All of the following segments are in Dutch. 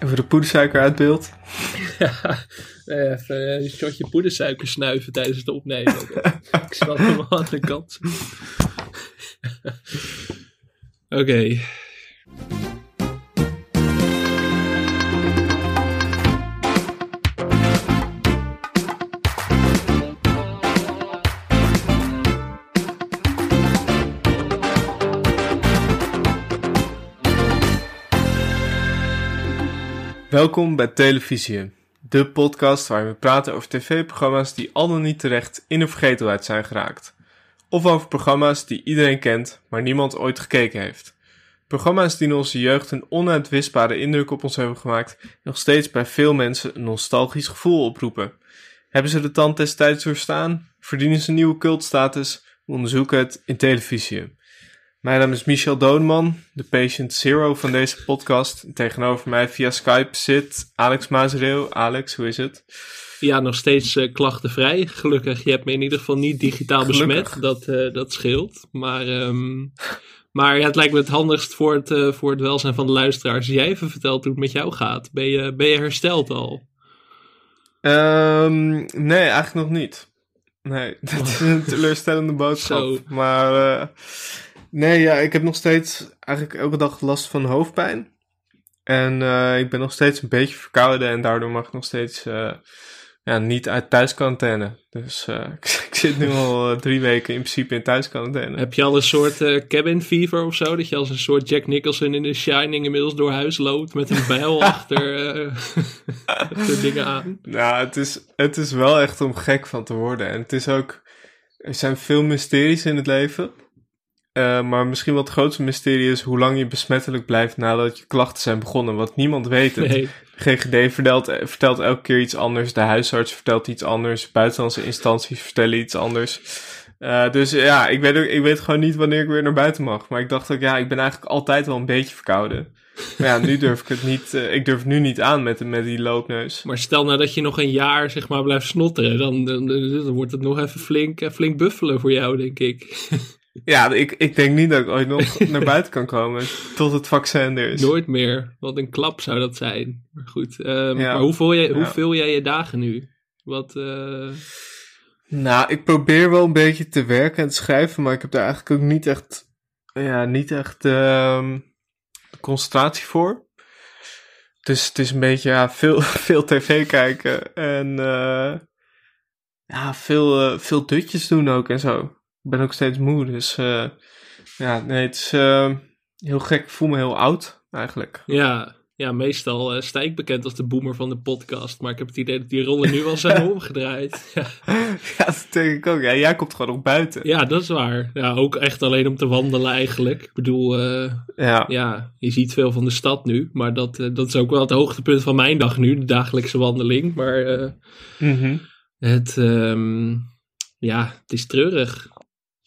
Even de poedersuiker uit beeld. Ja, even een shotje poedersuiker snuiven tijdens het opnemen. ik zat hem aan de kant. Oké. Welkom bij Televisie, de podcast waarin we praten over tv-programma's die al dan niet terecht in de vergetelheid zijn geraakt. Of over programma's die iedereen kent, maar niemand ooit gekeken heeft. Programma's die in onze jeugd een onuitwisbare indruk op ons hebben gemaakt en nog steeds bij veel mensen een nostalgisch gevoel oproepen. Hebben ze de tand destijds doorstaan? Verdienen ze nieuwe cultstatus? We onderzoeken het in televisie. Mijn naam is Michel Dodeman, de patient zero van deze podcast. En tegenover mij via Skype zit Alex Maasreel. Alex, hoe is het? Ja, nog steeds uh, klachtenvrij. Gelukkig, je hebt me in ieder geval niet digitaal Gelukkig. besmet. Dat, uh, dat scheelt. Maar, um, maar ja, het lijkt me het handigst voor het, uh, voor het welzijn van de luisteraars. Jij even vertelt hoe het met jou gaat. Ben je, ben je hersteld al? Um, nee, eigenlijk nog niet. Nee, dat is een teleurstellende boodschap. Zo. Maar Nee, ja, ik heb nog steeds eigenlijk elke dag last van hoofdpijn. En uh, ik ben nog steeds een beetje verkouden en daardoor mag ik nog steeds uh, ja, niet uit thuisquarantaine. Dus uh, ik, ik, zit nu al drie weken in principe in thuisquarantaine. Heb je al een soort cabin fever of zo? Dat je als een soort Jack Nicholson in The Shining inmiddels door huis loopt met een bijl achter de dingen aan? Nou, het is, het is wel echt om gek van te worden. En het is ook, er zijn veel mysteries in het leven. Uh, maar misschien wel het grootste mysterie is hoe lang je besmettelijk blijft nadat je klachten zijn begonnen. Want niemand weet het. Nee. GGD vertelt, vertelt elke keer iets anders. De huisarts vertelt iets anders. Buitenlandse instanties vertellen iets anders. Uh, dus ja, ik weet, ook, ik weet gewoon niet wanneer ik weer naar buiten mag. Maar ik dacht ook, ja, ik ben eigenlijk altijd wel een beetje verkouden. Maar ja, nu durf ik het niet. Uh, ik durf het nu niet aan met, met die loopneus. Maar stel nou dat je nog een jaar zeg maar blijft snotteren, dan, dan, dan wordt het nog even flink, flink buffelen voor jou, denk ik. Ja, ik, ik denk niet dat ik ooit nog naar buiten kan komen tot het vaccin er is. Nooit meer. Wat een klap zou dat zijn. Maar goed. Um, ja. Maar hoe vul, jij, hoe Ja. vul jij je dagen nu? Wat, uh... Nou, ik probeer wel een beetje te werken en te schrijven, maar ik heb daar eigenlijk ook niet echt, ja, niet echt uh, concentratie voor. Dus het is een beetje, ja, veel, veel tv kijken en uh, ja, veel, uh, veel dutjes doen ook en zo. Ik ben ook steeds moe, dus uh, ja, nee, het is uh, heel gek. Ik voel me heel oud, eigenlijk. Ja, ja meestal uh, sta ik bekend als de boomer van de podcast, maar ik heb het idee dat die rollen nu al zijn omgedraaid. Ja. ja, dat denk ik ook. Ja, jij komt gewoon nog buiten. Ja, dat is waar. Ja, ook echt alleen om te wandelen eigenlijk. Ik bedoel, ja. ja, je ziet veel van de stad nu, maar dat, dat is ook wel het hoogtepunt van mijn dag nu, de dagelijkse wandeling. Maar mm -hmm. het, um, ja, het is treurig.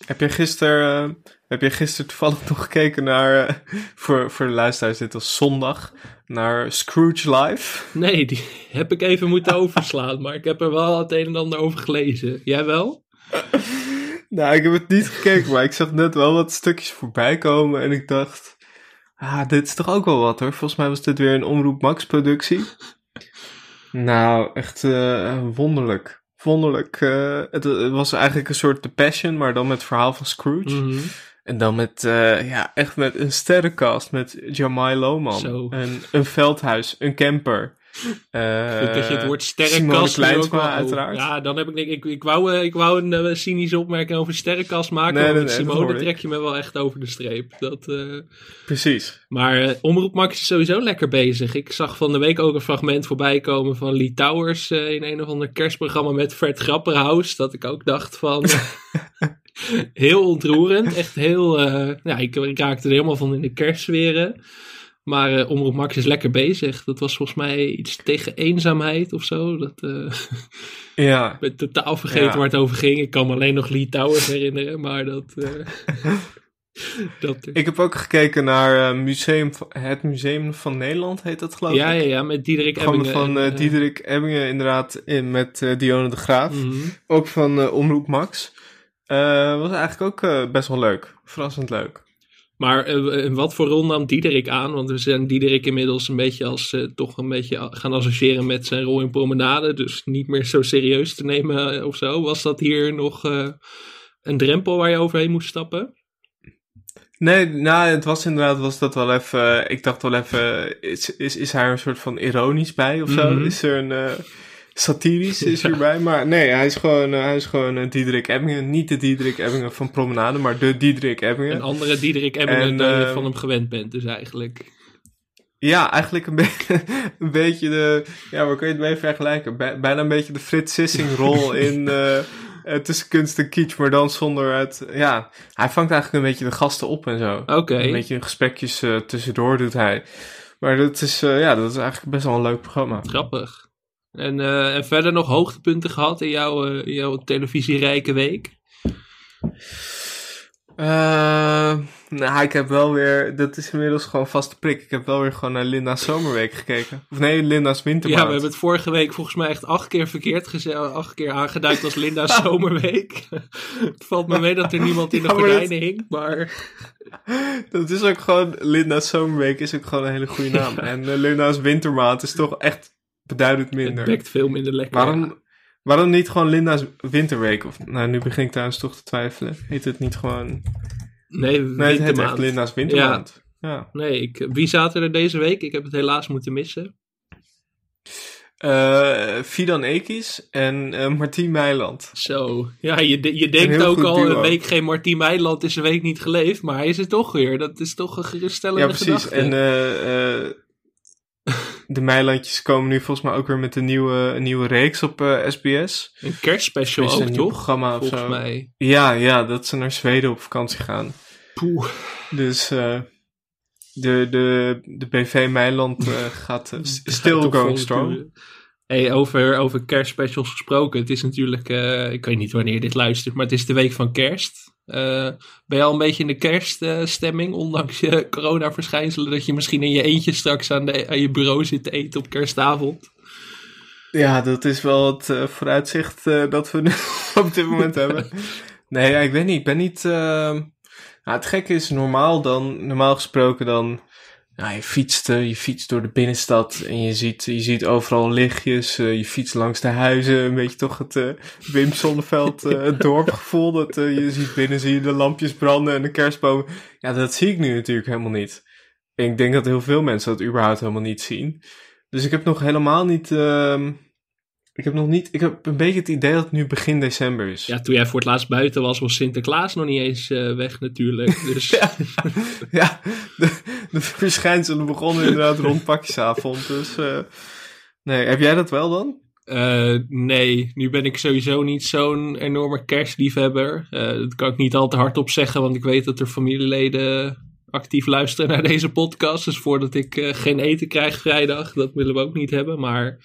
Heb je gisteren, uh, heb je gisteren toevallig nog gekeken naar, uh, voor, voor de luisteraars dit was zondag, naar Scrooge Live? Nee, die heb ik even moeten overslaan, maar ik heb er wel het een en ander over gelezen. Jij wel? nou, ik heb het niet gekeken, maar ik zag net wel wat stukjes voorbij komen en ik dacht, ah, dit is toch ook wel wat hoor. Volgens mij was dit weer een Omroep Max productie. nou, echt uh, wonderlijk wonderlijk. Uh, het, het, was eigenlijk een soort The Passion, maar dan met het verhaal van Scrooge. Mm -hmm. En dan met, uh, ja, echt met een sterrencast. Met Jamai Lohman. Zo. En een veldhuis, een camper. Uh, Goed dat je het woord sterrenkast Kleinsma, wel, uiteraard. Ja, dan heb ik denk ik, ik wou, ik wou een uh, cynische opmerking over sterrenkast maken. Nee, Simone dat trek je me wel echt over de streep. Dat, uh... Precies. Maar Omroep Max is sowieso lekker bezig. Ik zag van de week ook een fragment voorbij komen van Lee Towers in een of ander kerstprogramma met Fred Grapperhaus. Dat ik ook dacht van... heel ontroerend. Echt heel... ja, ik, ik raakte er helemaal van in de kerstsferen. Maar uh, Omroep Max is lekker bezig. Dat was volgens mij iets tegen eenzaamheid of zo. Dat, uh, ja. Ik ben totaal vergeten Ja. waar het over ging. Ik kan me alleen nog Lee Towers herinneren, maar dat... uh, dat Ik heb ook gekeken naar museum, het Museum van Nederland, heet dat geloof ja, ik. ja, ja, met Diederik Ebbingen. van en, eh, Diederik Ebbingen inderdaad, in, met Dionne de Graaf. mhm. Ook van Omroep Max. Was eigenlijk ook best wel leuk. Verrassend leuk. Maar eh, wat voor rol nam Diederik aan? Want we zijn Diederik inmiddels een beetje als eh, toch een beetje gaan associëren met zijn rol in promenade. Dus niet meer zo serieus te nemen eh, of zo. Was dat hier nog een drempel waar je overheen moest stappen? Nee, nou, het was inderdaad, was dat wel even, ik dacht wel even, is, is, is hij er een soort van ironisch bij of zo? Mhm. Is er een, satirisch is Ja. erbij? Maar nee, hij is gewoon, eh, hij is gewoon een Diederik Ebbingen. Niet de Diederik Ebbingen van Promenade, maar de Diederik Ebbingen. Een andere Diederik Ebbingen En, dan je eh, van hem gewend bent dus eigenlijk. Ja, eigenlijk een, be- een beetje de, ja, waar kun je het mee vergelijken? Bij- bijna een beetje de Frits Sissing rol in, eh, eh, tussen kunst en kitsch, maar dan zonder het, ja, hij vangt eigenlijk een beetje de gasten op en zo. Oké. Een beetje gesprekjes eh, tussendoor doet hij. Maar dat is, eh, ja, dat is eigenlijk best wel een leuk programma. Grappig. En, eh, en verder nog hoogtepunten gehad in jouw, in jouw televisierijke week? Eh, nou, ik heb wel weer, dat is inmiddels gewoon vaste prik. Ik heb wel weer gewoon naar Linda's Zomerweek gekeken. Of nee, Linda's Wintermaand. Ja, we hebben het vorige week volgens mij echt acht keer verkeerd gezegd. Acht keer aangeduid als Linda's zomerweek. het valt me mee dat er niemand in de Ja, gordijnen hing. Maar Dat is ook gewoon, Linda's Zomerweek is ook gewoon een hele goede naam. En Linda's Wintermaand is toch echt beduidend het minder. bekt veel minder lekker. Waarom, waarom niet gewoon Linda's Winterweek? Of, nou, nu begin ik trouwens toch te twijfelen. Heet het niet gewoon... Nee, Nee, het heet echt. Linda's Wintermaand. Ja. Nee, ik, wie zaten er deze week? Ik heb het helaas moeten missen. Eh, Fidan Ekis en eh Martien Meiland. Zo, ja, je, je denkt ook al duo. een week geen Martien Meiland is een week niet geleefd, maar hij is er toch weer. Dat is toch een geruststellende Ja, precies. gedachte. En de Meilandjes komen nu volgens mij ook weer met een nieuwe, een nieuwe reeks op eh, SBS. een kerstspecial een ook, nieuw toch? programma of Volgens zo. mij. Ja, ja, dat ze naar Zweden op vakantie gaan. Poeh. Dus eh, de, de, de BV Meiland eh, gaat eh, still going strong. Hey, over, over kerstspecials gesproken. Het is natuurlijk, eh, ik weet niet wanneer je dit luistert, maar het is de week van kerst. Eh, ben je al een beetje in de kerststemming, ondanks je coronaverschijnselen, dat je misschien in je eentje straks aan, de, aan je bureau zit te eten op kerstavond? Ja, dat is wel het eh, vooruitzicht eh, dat we nu op dit moment hebben. Nee, ja, ik weet niet. Ik ben niet. ehm, nou, het gekke is normaal dan, normaal gesproken dan. Ja, je fietst, eh, je fietst door de binnenstad en je ziet, je ziet overal lichtjes. eh, je fietst langs de huizen. Een beetje toch het eh, Wim Sonneveld het dorpgevoel. Dat je ziet binnen zie je de lampjes branden en de kerstbomen. Ja, dat zie ik nu natuurlijk helemaal niet. En ik denk dat heel veel mensen dat überhaupt helemaal niet zien. Dus ik heb nog helemaal niet. ehm, ik heb nog niet. Ik heb een beetje het idee dat het nu begin december is. Ja, toen jij voor het laatst buiten was, was Sinterklaas nog niet eens eh, weg natuurlijk. Dus Ja, ja de, de verschijnselen begonnen inderdaad rond pakjesavond. Dus. eh, nee, heb jij dat wel dan? Eh, nee, nu ben ik sowieso niet zo'n enorme kerstliefhebber. Dat kan ik niet al te hard op zeggen, want ik weet dat er familieleden actief luisteren naar deze podcast. Dus voordat ik geen eten krijg vrijdag, dat willen we ook niet hebben. Maar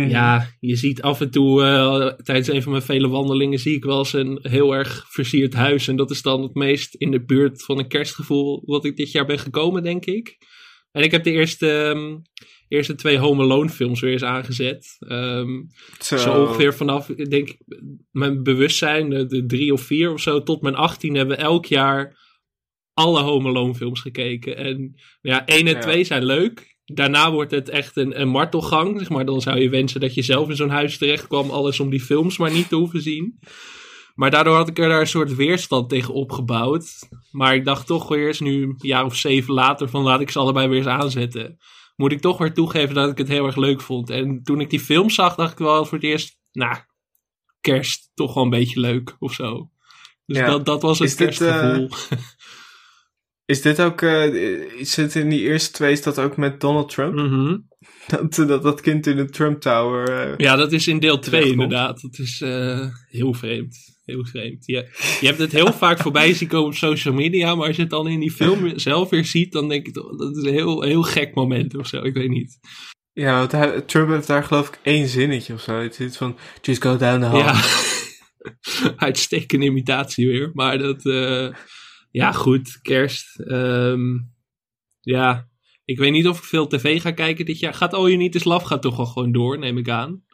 Mhm. ja, je ziet af en toe eh, tijdens een van mijn vele wandelingen zie ik wel eens een heel erg versierd huis. En dat is dan het meest in de buurt van een kerstgevoel wat ik dit jaar ben gekomen, denk ik. En ik heb de eerste, ehm, eerste twee Home Alone films weer eens aangezet. Ehm, Zo. zo ongeveer vanaf, denk ik, mijn bewustzijn, de, de drie of vier of zo, tot mijn 18 hebben we elk jaar alle Home Alone films gekeken. En ja, één en Ja. twee zijn leuk. Daarna wordt het echt een, een martelgang. Zeg maar. Dan zou je wensen dat je zelf in zo'n huis terecht kwam. Alles om die films maar niet te hoeven zien. Maar daardoor had ik er daar een soort weerstand tegen opgebouwd. Maar ik dacht toch weer eens nu, een jaar of zeven later, van laat ik ze allebei weer eens aanzetten. Moet ik toch weer toegeven dat ik het heel erg leuk vond. En toen ik die film zag, dacht ik wel voor het eerst, nou, kerst toch wel een beetje leuk of zo. Dus Ja. dat, dat was het Is dit, eh, kerstgevoel. Is dit ook. eh, het in die eerste twee is dat ook met Donald Trump? Mhm. Dat, dat, dat kind in de Trump Tower. eh, Ja, dat is in deel 2 Terechtkomt. inderdaad. Dat is eh, heel vreemd. Heel vreemd. Je, je hebt het heel vaak voorbij zien komen op social media, maar als je het dan in die film zelf weer ziet, dan denk ik dat is een heel, heel gek moment of zo. Ik weet niet. Ja, want hij, Trump heeft daar geloof ik één zinnetje of zo. Het is van, just go down the hall. Ja, uitstekende imitatie weer. Maar dat, ja goed, kerst. Ehm, ja, ik weet niet of ik veel tv ga kijken dit jaar. Gaat All You Need Is Love gaat toch wel gewoon door, neem ik aan.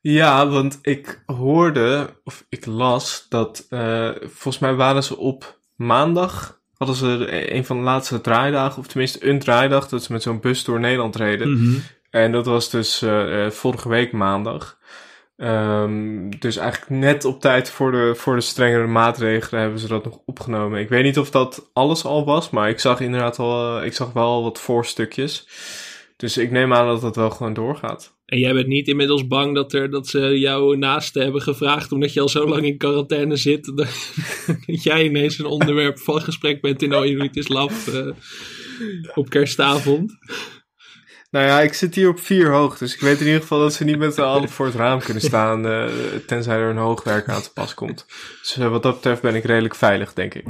Ja, want ik hoorde, of ik las, dat eh, volgens mij waren ze op maandag hadden ze een van de laatste draaidagen, of tenminste een draaidag, dat ze met zo'n bus door Nederland reden. Mhm. En dat was dus eh, eh, vorige week maandag. Ehm, dus eigenlijk net op tijd voor de, voor de strengere maatregelen hebben ze dat nog opgenomen. Ik weet niet of dat alles al was, maar ik zag inderdaad al, eh, ik zag wel wat voorstukjes. Dus ik neem aan dat dat wel gewoon doorgaat. En jij bent niet inmiddels bang dat, er, dat ze jouw naasten hebben gevraagd, omdat je al zo lang in quarantaine zit, dat, jij ineens een onderwerp van gesprek bent in All Need Is eh, op kerstavond. Nou ja, ik zit hier op vier hoog, dus ik weet in ieder geval dat ze niet met z'n allen voor het raam kunnen staan, eh, tenzij er een hoogwerk aan te pas komt. Dus eh, wat dat betreft ben ik redelijk veilig, denk ik.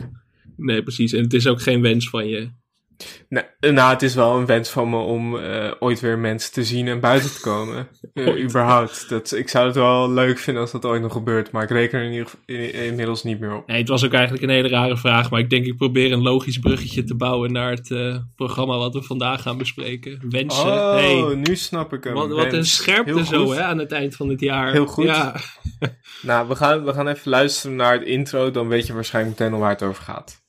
Nee, precies. En het is ook geen wens van je. Nou, nou, het is wel een wens van me om eh, ooit weer mensen te zien en buiten te komen. Ooit. überhaupt. Dat, ik zou het wel leuk vinden als dat ooit nog gebeurt, maar ik reken er in ieder geval in- inmiddels niet meer op. Nee, het was ook eigenlijk een hele rare vraag, maar ik denk ik probeer een logisch bruggetje te bouwen naar het eh, programma wat we vandaag gaan bespreken. Wensen. Oh, hey, nu snap ik hem. wat, wat een scherpte zo hè, aan het eind van het jaar. Heel goed. Ja. Nou, we gaan, we gaan even luisteren naar het intro, dan weet je waarschijnlijk meteen al waar het over gaat.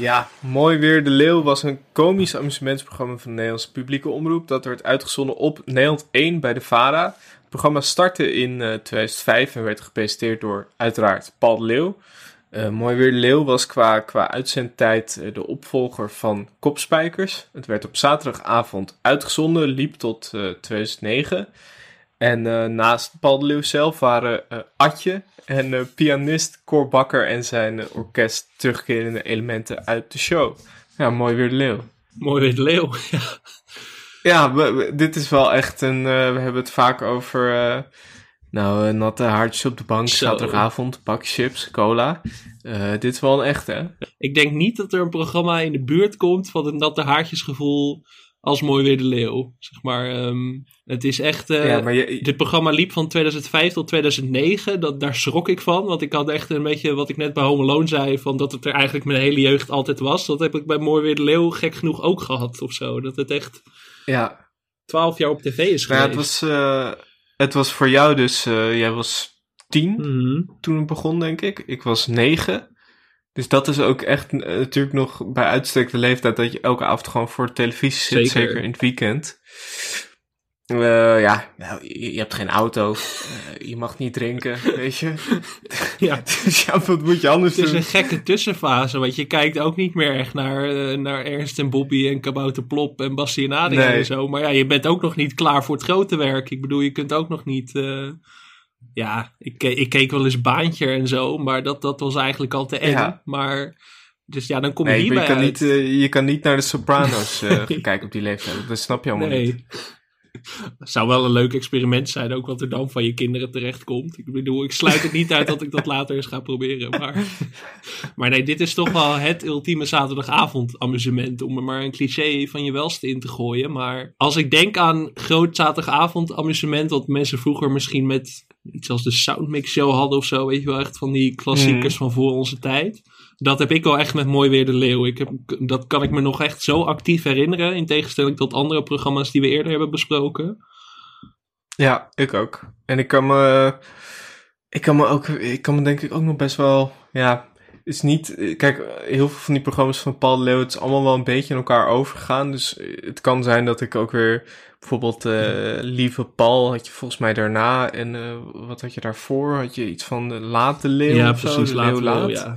Ja, Mooi Weer de Leeuw was een komisch amusementsprogramma van de Nederlandse publieke omroep. Dat werd uitgezonden op Nederland 1 bij de VARA. Het programma startte in eh, 2005 en werd gepresenteerd door uiteraard Paul de Leeuw. Eh, Mooi Weer de Leeuw was qua, qua uitzendtijd eh, de opvolger van Kopspijkers. Het werd op zaterdagavond uitgezonden, liep tot eh, 2009. En eh, naast Paul de Leeuw zelf waren eh Atje en eh, pianist Cor Bakker en zijn orkest terugkerende elementen uit de show. Ja, mooi weer de Leeuw. Mooi weer de leeuw. Ja. Ja, we- we- dit is wel echt een... eh, we hebben het vaak over... eh, nou, natte haartjes op de bank, Zo. zaterdagavond, pak chips, cola. Dit is wel een echte, hè? Ik denk niet dat er een programma in de buurt komt van het natte haartjesgevoel als Mooi Weer de Leeuw. Zeg maar, ehm, het is echt... ja, maar je, Dit programma liep van 2005 tot 2009. Dat, daar schrok ik van. Want ik had echt een beetje wat ik net bij Home Alone zei. Van dat het er eigenlijk mijn hele jeugd altijd was. Dat heb ik bij Mooi Weer de Leeuw gek genoeg ook gehad of zo. Dat het echt ja, 12 jaar op tv is nou, ja, geweest. het, was, eh, het was voor jou dus... eh, jij was tien Mhm. toen het begon, denk ik. Ik was negen. Dus dat is ook echt eh, natuurlijk nog bij uitstek de leeftijd dat je elke avond gewoon voor de televisie zit, Zeker. zeker, in het weekend. Eh, ja, nou, je, je hebt geen auto, eh, je mag niet drinken, weet je. Ja. dus ja, wat moet je anders Het is doen? een gekke tussenfase, want je kijkt ook niet meer echt naar, naar Ernst en Bobby en Kabouter Plop en Bassie en Adrien Nee. en zo. Maar ja, je bent ook nog niet klaar voor het grote werk. Ik bedoel, je kunt ook nog niet... ja, ik, ik keek wel eens Baantje en zo, maar dat, dat was eigenlijk al te eng. Ja. Maar, dus ja, dan kom je Nee, hierbij je kan, uit. niet, eh, je kan niet naar de Sopranos eh, kijken op die leeftijd. Dat snap je allemaal niet. nee. Het zou wel een leuk experiment zijn, ook wat er dan van je kinderen terechtkomt. Ik bedoel, ik sluit het niet uit dat ik dat later eens ga proberen. Maar, maar nee, dit is toch wel het ultieme zaterdagavond amusement. Om er maar een cliché van je welste in te gooien. Maar als ik denk aan groot zaterdagavond amusement, wat mensen vroeger misschien met iets als de Soundmix Show hadden of zo. Weet je wel, echt van die klassiekers van voor onze tijd. Dat heb ik wel echt met Mooi Weer de Leeuw. Ik heb, dat kan ik me nog echt zo actief herinneren. In tegenstelling tot andere programma's die we eerder hebben besproken. Ja, ik ook. En ik kan me, ik kan me ook, ik kan me denk ik ook nog best wel, ja, is niet, kijk, heel veel van die programma's van Paul Leeuw, het is allemaal wel een beetje in elkaar overgegaan. Dus het kan zijn dat ik ook weer, bijvoorbeeld, eh, Lieve Paul had je volgens mij daarna. En eh, wat had je daarvoor? Had je iets van de Late Leeuw ja, of zo? precies. De Later Leeuw ja.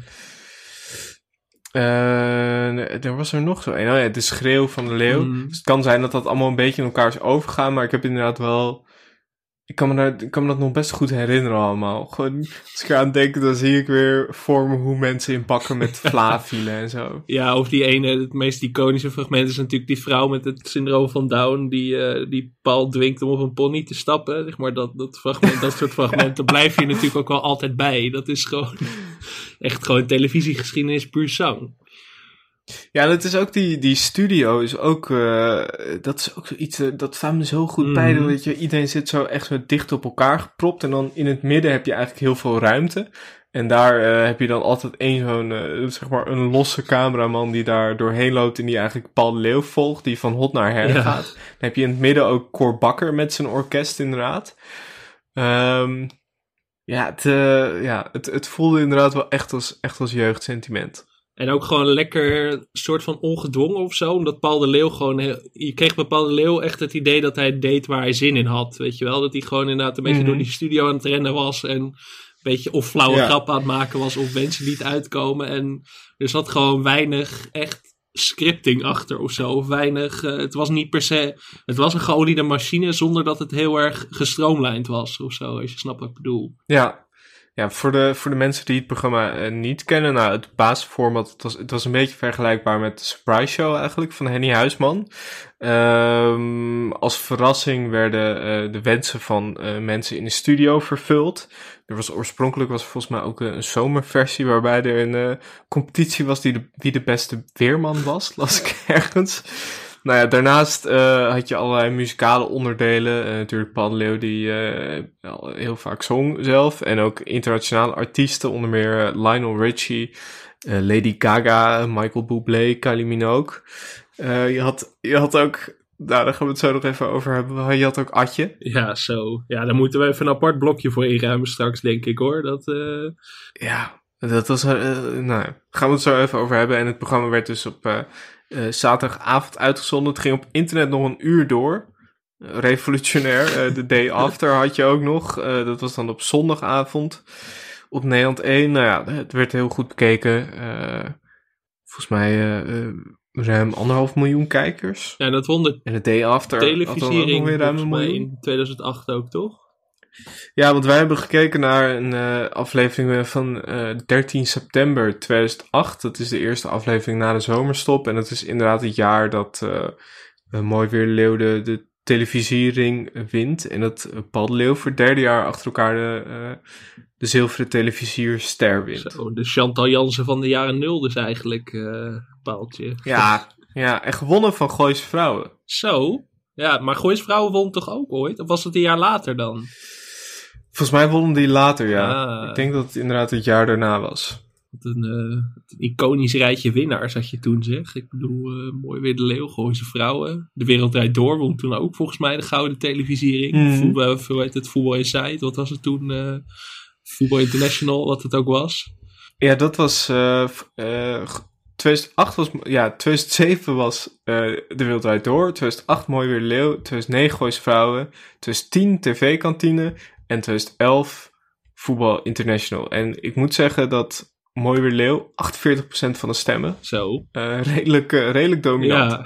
Eh, er was er nog zo een. Oh ja, de schreeuw van de leeuw. Mm. Dus het kan zijn dat dat allemaal een beetje in elkaar is overgegaan. Maar ik heb inderdaad wel ik kan, me daar, ik kan me dat nog best goed herinneren allemaal. Gewoon, als ik eraan denk, dan zie ik weer voor me hoe mensen in bakken met vla vielen en zo. Ja, of die ene, het meest iconische fragment is natuurlijk die vrouw met het syndroom van Down, die, eh, die Paul dwingt om op een pony te stappen. Zeg maar, dat, dat, fragment, dat soort fragmenten blijf je natuurlijk ook wel altijd bij. Dat is gewoon echt gewoon televisiegeschiedenis puur zang. Ja, dat is ook die, die studio is ook, eh, dat is ook zoiets, eh, dat staat me zo goed bij. Mhm. Dat je, iedereen zit zo echt zo dicht op elkaar gepropt en dan in het midden heb je eigenlijk heel veel ruimte. En daar eh, heb je dan altijd één zo'n, zeg maar, een losse cameraman die daar doorheen loopt en die eigenlijk Paul Leeuw volgt, die van hot naar her Ja. gaat. Dan heb je in het midden ook Cor Bakker met zijn orkest inderdaad. Ehm, ja, het, ja het, het voelde inderdaad wel echt als, echt als jeugdsentiment. En ook gewoon lekker soort van ongedwongen of zo. Omdat Paul de Leeuw gewoon... heel- je kreeg bij Paul de Leeuw echt het idee dat hij deed waar hij zin in had. Weet je wel? Dat hij gewoon inderdaad een beetje Mhm. door die studio aan het rennen was. En een beetje of flauwe Ja. grappen aan het maken was. Of mensen niet uitkomen. En er zat gewoon weinig echt scripting achter of zo. Of weinig... eh, het was niet per se... Het was een geoliede machine zonder dat het heel erg gestroomlijnd was of zo. Als je snapt wat ik bedoel. Ja, ja voor, de, voor de mensen die het programma eh, niet kennen, nou, het basisformat, het was, het was een beetje vergelijkbaar met de Surprise Show eigenlijk van Henny Huisman. Ehm, als verrassing werden eh, de wensen van eh, mensen in de studio vervuld. Er was oorspronkelijk was volgens mij ook een, een zomerversie waarbij er een competitie was die de, wie de beste weerman was, las ik ergens. Nou ja, daarnaast eh, had je allerlei muzikale onderdelen. Eh, natuurlijk Leeuw die eh, heel vaak zong zelf. En ook internationale artiesten, onder meer Lionel Richie, Lady Gaga, Michael Bublé, Kylie Minogue. Je, had, je had ook, nou daar gaan we het zo nog even over hebben. Je had ook Atje. Ja, zo. Ja, daar moeten we even een apart blokje voor inruimen straks, denk ik hoor. Dat... Ja, dat was, eh, nou ja, gaan we het zo even over hebben. En het programma werd dus op eh, zaterdagavond uitgezonden. Het ging op internet nog een uur door. Eh, Revolutionair. Eh, De day after had je ook nog. Dat was dan op zondagavond. Op Nederland 1. Nou ja, het werd heel goed bekeken. Volgens mij ruim anderhalf miljoen kijkers. Ja, dat won de En de day after had dan ook nog televisiering weer ruim een miljoen. in 2008 ook, toch? Ja, want wij hebben gekeken naar een eh, aflevering van eh 13 september 2008. Dat is de eerste aflevering na de zomerstop. En dat is inderdaad het jaar dat eh, eh, Mooi Weer Leeuw de, de televisiering wint. En dat eh, Paul de Leeuw voor het derde jaar achter elkaar de, eh, de zilveren televisierster wint. Zo, de Chantal Jansen van de jaren nul dus eigenlijk, eh paaltje. Ja, ja, en gewonnen van Gooise Vrouwen. Zo? Ja, maar Goois Vrouwen won toch ook ooit? Of was het een jaar later dan? Volgens mij wonnen die later, ja. Ah. Ik denk dat het inderdaad het jaar daarna was. Wat een, eh, een iconisch rijtje winnaars had je toen zeg. Ik bedoel, eh, mooi weer de Leeuw, Gooise Vrouwen. De Wereld Draait Door won toen ook volgens mij de gouden televisiering. Mhm. Voetbal, hoe heet het, Voetbal Inside. Wat was het toen? eh Voetbal International, wat het ook was. Ja, dat was. eh, v- eh, g- 2008 was. Ja, 2007 was De Wereld Draait Door. 2008 Mooi Weer de Leeuw. 2009 Gooise Vrouwen. 2010 TV-kantine. En 2011 Voetbal International. En ik moet zeggen dat Mooi Weer Leeuw 48% van de stemmen. Zo. eh, redelijk, eh, redelijk dominant. Ja.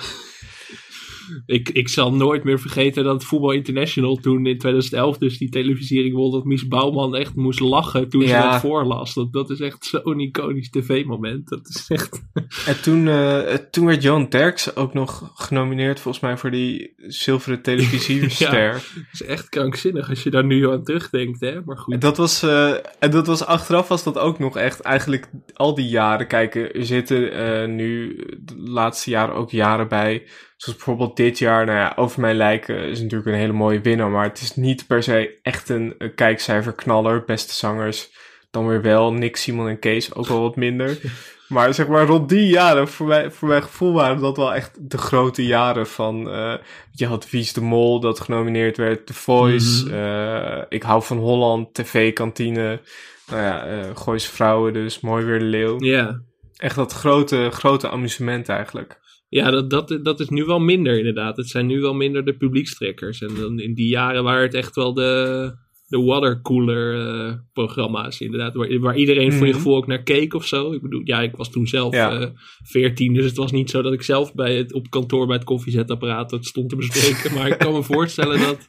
Ik, ik zal nooit meer vergeten dat Voetbal International toen in 2011 dus die televisiering won. Dat Mies Bouwman echt moest lachen toen ze Ja. dat voorlas. Dat, dat is echt zo'n iconisch tv-moment. Dat is echt... En toen, eh, toen werd Johan Derks ook nog genomineerd volgens mij voor die zilveren televisierster. Dat is echt krankzinnig als je daar nu aan terugdenkt, hè? Maar En goed. dat was, eh, en dat was achteraf was dat ook nog echt eigenlijk al die jaren. Kijken, er zitten eh, nu de laatste jaren ook jaren bij. Zoals bijvoorbeeld dit jaar, nou ja, Over Mijn Lijken is natuurlijk een hele mooie winnaar. Maar het is niet per se echt een, een kijkcijferknaller. Beste zangers dan weer wel. Nick, Simon en Kees ook wel wat minder. Maar zeg maar rond die jaren, voor, mij, voor mijn gevoel waren dat wel echt de grote jaren van... eh, je had Wies de Mol dat genomineerd werd, The Voice, eh, Ik hou van Holland, TV-kantine... Nou ja, eh Gooise Vrouwen dus, Mooi Weer de Leeuw. Ja, Echt dat grote, grote amusement eigenlijk. Ja dat, dat, dat is nu wel minder inderdaad. Het zijn nu wel minder de publiekstrekkers. En dan in die jaren waren het echt wel de, de watercooler eh, programma's inderdaad. Waar, waar iedereen voor je Mhm. gevoel ook naar keek of zo. Ik bedoel, ja, ik was toen zelf Ja. eh 14, dus het was niet zo dat ik zelf bij het, op kantoor bij het koffiezetapparaat stond te bespreken. maar ik kan me voorstellen dat,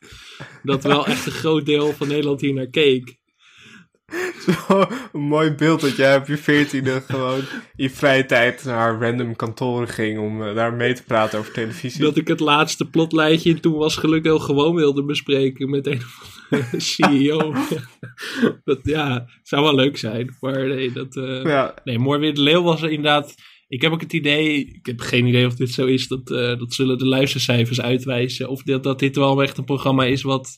dat wel echt een groot deel van Nederland hier naar keek. Zo, een mooi beeld dat jij op je veertiende gewoon in je vrije tijd naar random kantoren ging om eh, daar mee te praten over televisie. Dat ik het laatste plotlijntje in toen was geluk heel gewoon wilde bespreken met een CEO. dat ja, zou wel leuk zijn. Maar nee, dat, eh, Ja, nee, Mooi Weer de Leeuw was er inderdaad. Ik heb ook het idee, ik heb geen idee of dit zo is, dat, eh, dat zullen de luistercijfers uitwijzen. Of dat, dat dit wel echt een programma is wat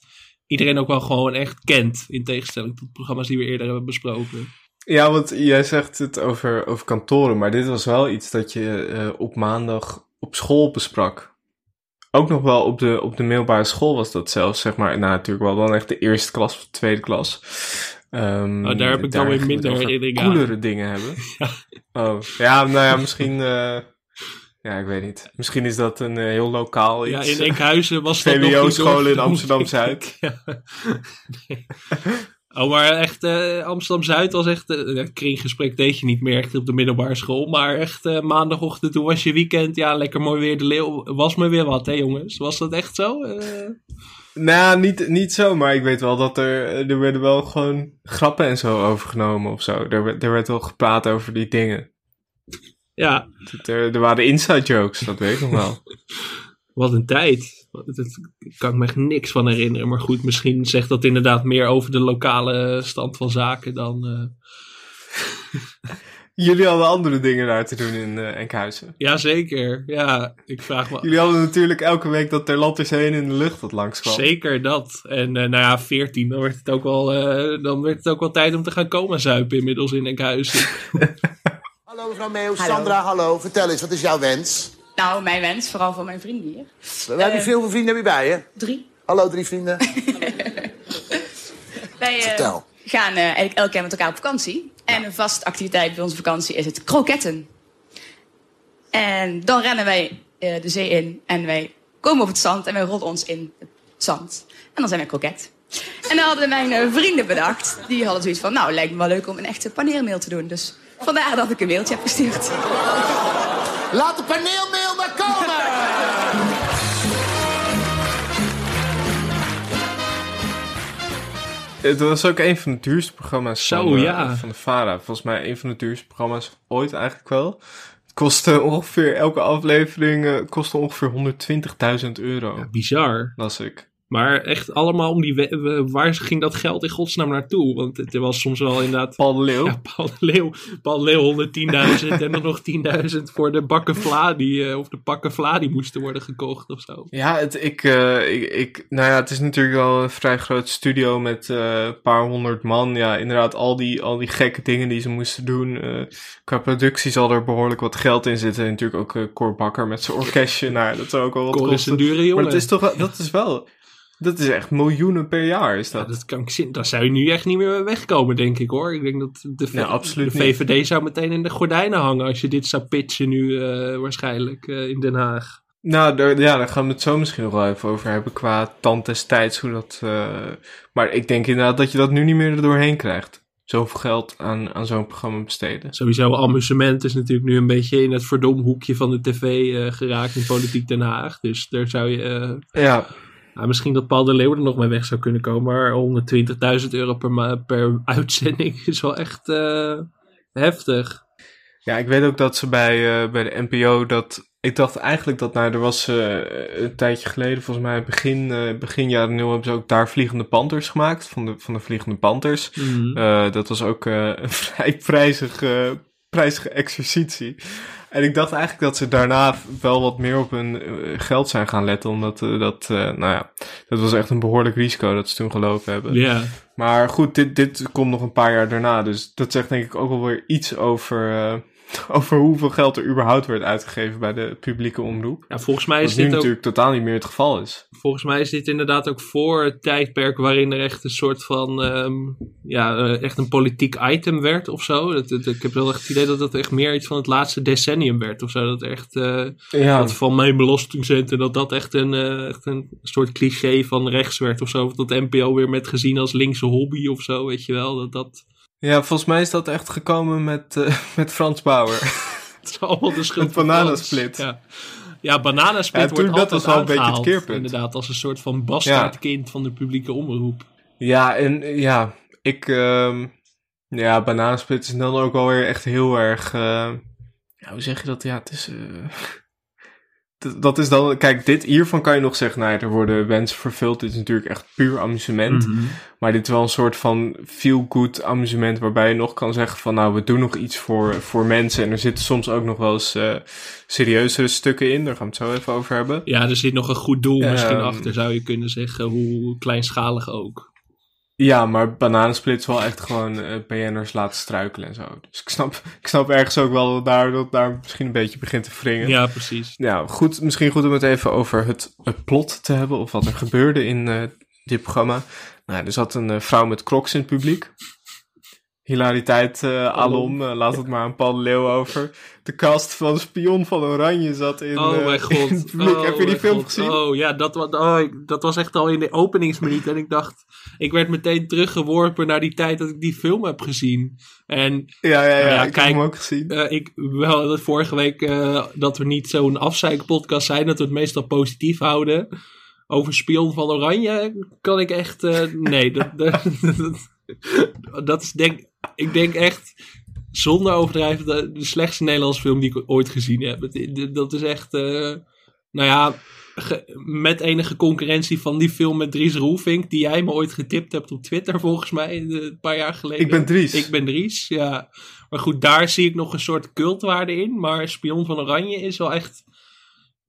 iedereen ook wel gewoon echt kent. In tegenstelling tot programma's die we eerder hebben besproken. ja, want jij zegt het over, over kantoren, maar dit was wel iets dat je eh, op maandag op school besprak. Ook nog wel op de, op de middelbare school was dat zelfs, zeg maar. Nou, natuurlijk wel dan echt de eerste klas of de tweede klas. Oh, daar heb ik dan weer minder het over herinnering aan. coolere dingen hebben. Ja. Oh, ja, nou ja, misschien... eh, ja, ik weet niet. Misschien is dat een eh, heel lokaal Ja, iets. in Enkhuizen was dat nog niet VWO-scholen in Amsterdam-Zuid. Ja. Nee. Oh, maar echt, eh, Amsterdam-Zuid was echt, ja, kringgesprek deed je niet meer echt op de middelbare school, maar echt eh, maandagochtend, toen was je weekend, ja, lekker mooi weer, de leeuw was me weer wat, hè jongens? Was dat echt zo? Eh, Nou, niet, niet zo, maar ik weet wel dat er, er werden wel gewoon grappen en zo overgenomen of zo. Er, werd- er werd wel gepraat over die dingen. Ja, Er, er waren inside jokes, dat weet ik nog wel. wat een tijd. Daar kan ik me echt niks van herinneren, maar goed, misschien zegt dat inderdaad meer over de lokale stand van zaken dan... eh, Jullie hadden andere dingen daar te doen in eh Enkhuizen. Jazeker, ja, ik vraag me... Jullie hadden natuurlijk elke week dat Ter is heen in de lucht dat langskwam. Zeker dat. En eh, nou ja, 14, dan werd, het ook wel, eh, dan werd het ook wel tijd om te gaan komen zuipen inmiddels in Enkhuizen. Hallo mevrouw Meeuw, Sandra, hallo. Vertel eens, wat is jouw wens? Nou, mijn wens, vooral voor mijn vrienden hier. We hebben veel vrienden heb je bij je? Drie. Hallo drie vrienden. Wij eh, Vertel. gaan eh, eigenlijk elke keer met elkaar op vakantie. En een vaste activiteit bij onze vakantie is het kroketten. En dan rennen wij eh, de zee in en wij komen op het zand en wij rollen ons in het zand. En dan zijn wij kroket. En dan hadden mijn eh, vrienden bedacht, die hadden zoiets van... nou, lijkt me wel leuk om een echte paneermail te doen. Dus vandaar dat ik een mailtje heb gestuurd. Laat de paneelmail maar komen! Het was ook een van de duurste programma's Zo, van, eh, ja. van de VARA. Volgens mij een van de duurste programma's ooit eigenlijk wel. Het kostte ongeveer, elke aflevering eh, kostte ongeveer 120.000 euro. Bizar. Las ik. Maar echt allemaal om die... we- waar ging dat geld in godsnaam naartoe? Want het was soms wel inderdaad... Paul de Leeuw. Ja, Paul de Leeuw, Paul de Leeuw 110.000 en dan nog 10.000 voor de bakken vla die, eh, of de pakken vla die moesten worden gekocht of zo. Ja, het, ik, eh, ik, ik, nou ja, het is natuurlijk wel een vrij groot studio met eh, een paar honderd man. Ja, inderdaad, al die, al die gekke dingen die ze moesten doen. eh, qua productie zal er behoorlijk wat geld in zitten. En natuurlijk ook eh Cor Bakker met zijn orkestje. nou, dat zou ook wel wat Cor is een kosten. dure jongen. Maar dat is toch wel, dat is wel, dat is echt miljoenen per jaar is Ja, dat. dat kan ik zien. Daar zou je nu echt niet meer wegkomen, denk ik hoor. Ik denk dat de, V- VVD zou meteen in de gordijnen hangen als je dit zou pitchen nu eh, waarschijnlijk eh, in Den Haag. Nou, daar, ja, daar gaan we het zo misschien nog wel even over hebben qua tand destijds. Hoe dat, eh, maar ik denk inderdaad dat je dat nu niet meer er doorheen krijgt. Zoveel geld aan, aan zo'n programma besteden. Sowieso amusement is natuurlijk nu een beetje in het verdomhoekje van de tv geraakt in Politiek Den Haag. Dus daar zou je... Ja, nou, misschien dat Paul de Leeuw er nog mee weg zou kunnen komen. Maar 120.000 euro per, per uitzending is wel echt eh, heftig. Ja, ik weet ook dat ze bij, eh, bij de NPO dat. Ik dacht eigenlijk dat, nou, er was eh, een tijdje geleden, volgens mij begin, begin jaren nul, hebben ze ook daar Vliegende Panthers gemaakt. Van de, van de Vliegende Panthers. Mhm. Dat was ook een vrij prijzige, prijzige exercitie. En ik dacht eigenlijk dat ze daarna wel wat meer op hun eh, geld zijn gaan letten. Omdat eh, dat, eh, nou ja, dat was echt een behoorlijk risico dat ze toen gelopen hebben. Ja, Maar goed, dit, dit komt nog een paar jaar daarna. Dus dat zegt denk ik ook wel weer iets over, over hoeveel geld er überhaupt werd uitgegeven bij de publieke omroep. ja volgens mij is nu dit ook natuurlijk totaal niet meer het geval is. Volgens mij is dit inderdaad ook voor het tijdperk waarin er echt een soort van, ehm, ja, eh, echt een politiek item werd of zo. Dat, dat- ik heb wel echt het idee dat dat echt meer iets van het laatste decennium werd of zo. Dat echt eh, Ja, dat van mijn belastingcenten, dat dat echt een, eh, echt een soort cliché van rechts werd of zo. Of dat NPO weer met gezien als linkse hobby of zo, weet je wel. Dat, dat, ja, volgens mij is dat echt gekomen met, eh, met Frans Bauer. het is allemaal de schuld van Bananasplit. Ja. Ja, Bananasplit Ja, wordt toen- dat altijd was wel een beetje het keerpunt. Inderdaad, als een soort van bastaardkind van de publieke omroep. Ja, en ja, ik... ehm ja, Bananensplit is dan ook alweer echt heel erg... eh, ja, hoe zeg je dat? Ja, het is... eh, dat- is dan... Kijk, dit hiervan kan je nog zeggen... Nou ja, er worden wensen vervuld. Dit is natuurlijk echt puur amusement. Mhm. Maar dit is wel een soort van feel-good amusement... waarbij je nog kan zeggen van... Nou, we doen nog iets voor, voor mensen. En er zitten soms ook nog wel eens eh, serieuzere stukken in. Daar gaan we het zo even over hebben. Ja, er zit nog een goed doel Ehm. misschien achter, zou je kunnen zeggen. Hoe kleinschalig ook. Ja, maar bananensplit is wel echt gewoon eh BN'ers laten struikelen en zo. Dus ik snap, ik snap ergens ook wel dat daar, dat daar misschien een beetje begint te wringen. Ja, precies. Ja, goed, misschien goed om het even over het, het plot te hebben. Of wat er gebeurde in eh, dit programma. Nou, er zat een eh, vrouw met crocs in het publiek. Hilariteit eh alom, eh, laat het maar aan Paul de Leeuw over. De cast van Spion van Oranje zat in, oh eh, mijn god. in. Oh Heb je die film god. gezien? Oh ja, dat, was, oh, dat was echt al in de openingsminuut. En ik dacht, ik werd meteen teruggeworpen naar die tijd dat ik die film heb gezien. En Ja, ja, ja, Nou ja, ik kijk, heb hem ook gezien. ik wel vorige week dat we niet zo'n afzeikpodcast zijn, dat we het meestal positief houden. Over Spion van Oranje kan ik echt. nee, dat, dat, dat, dat is denk ik denk echt zonder overdrijven de, de slechtste Nederlandse film die ik ooit gezien heb. Dat is echt. eh, nou ja, ge- met enige concurrentie van die film met Dries Roelvink, die jij me ooit getipt hebt op Twitter volgens mij een paar jaar geleden. Ik ben Dries. Ik ben Dries, ja. Maar goed, daar zie ik nog een soort cultwaarde in. Maar Spion van Oranje is wel echt...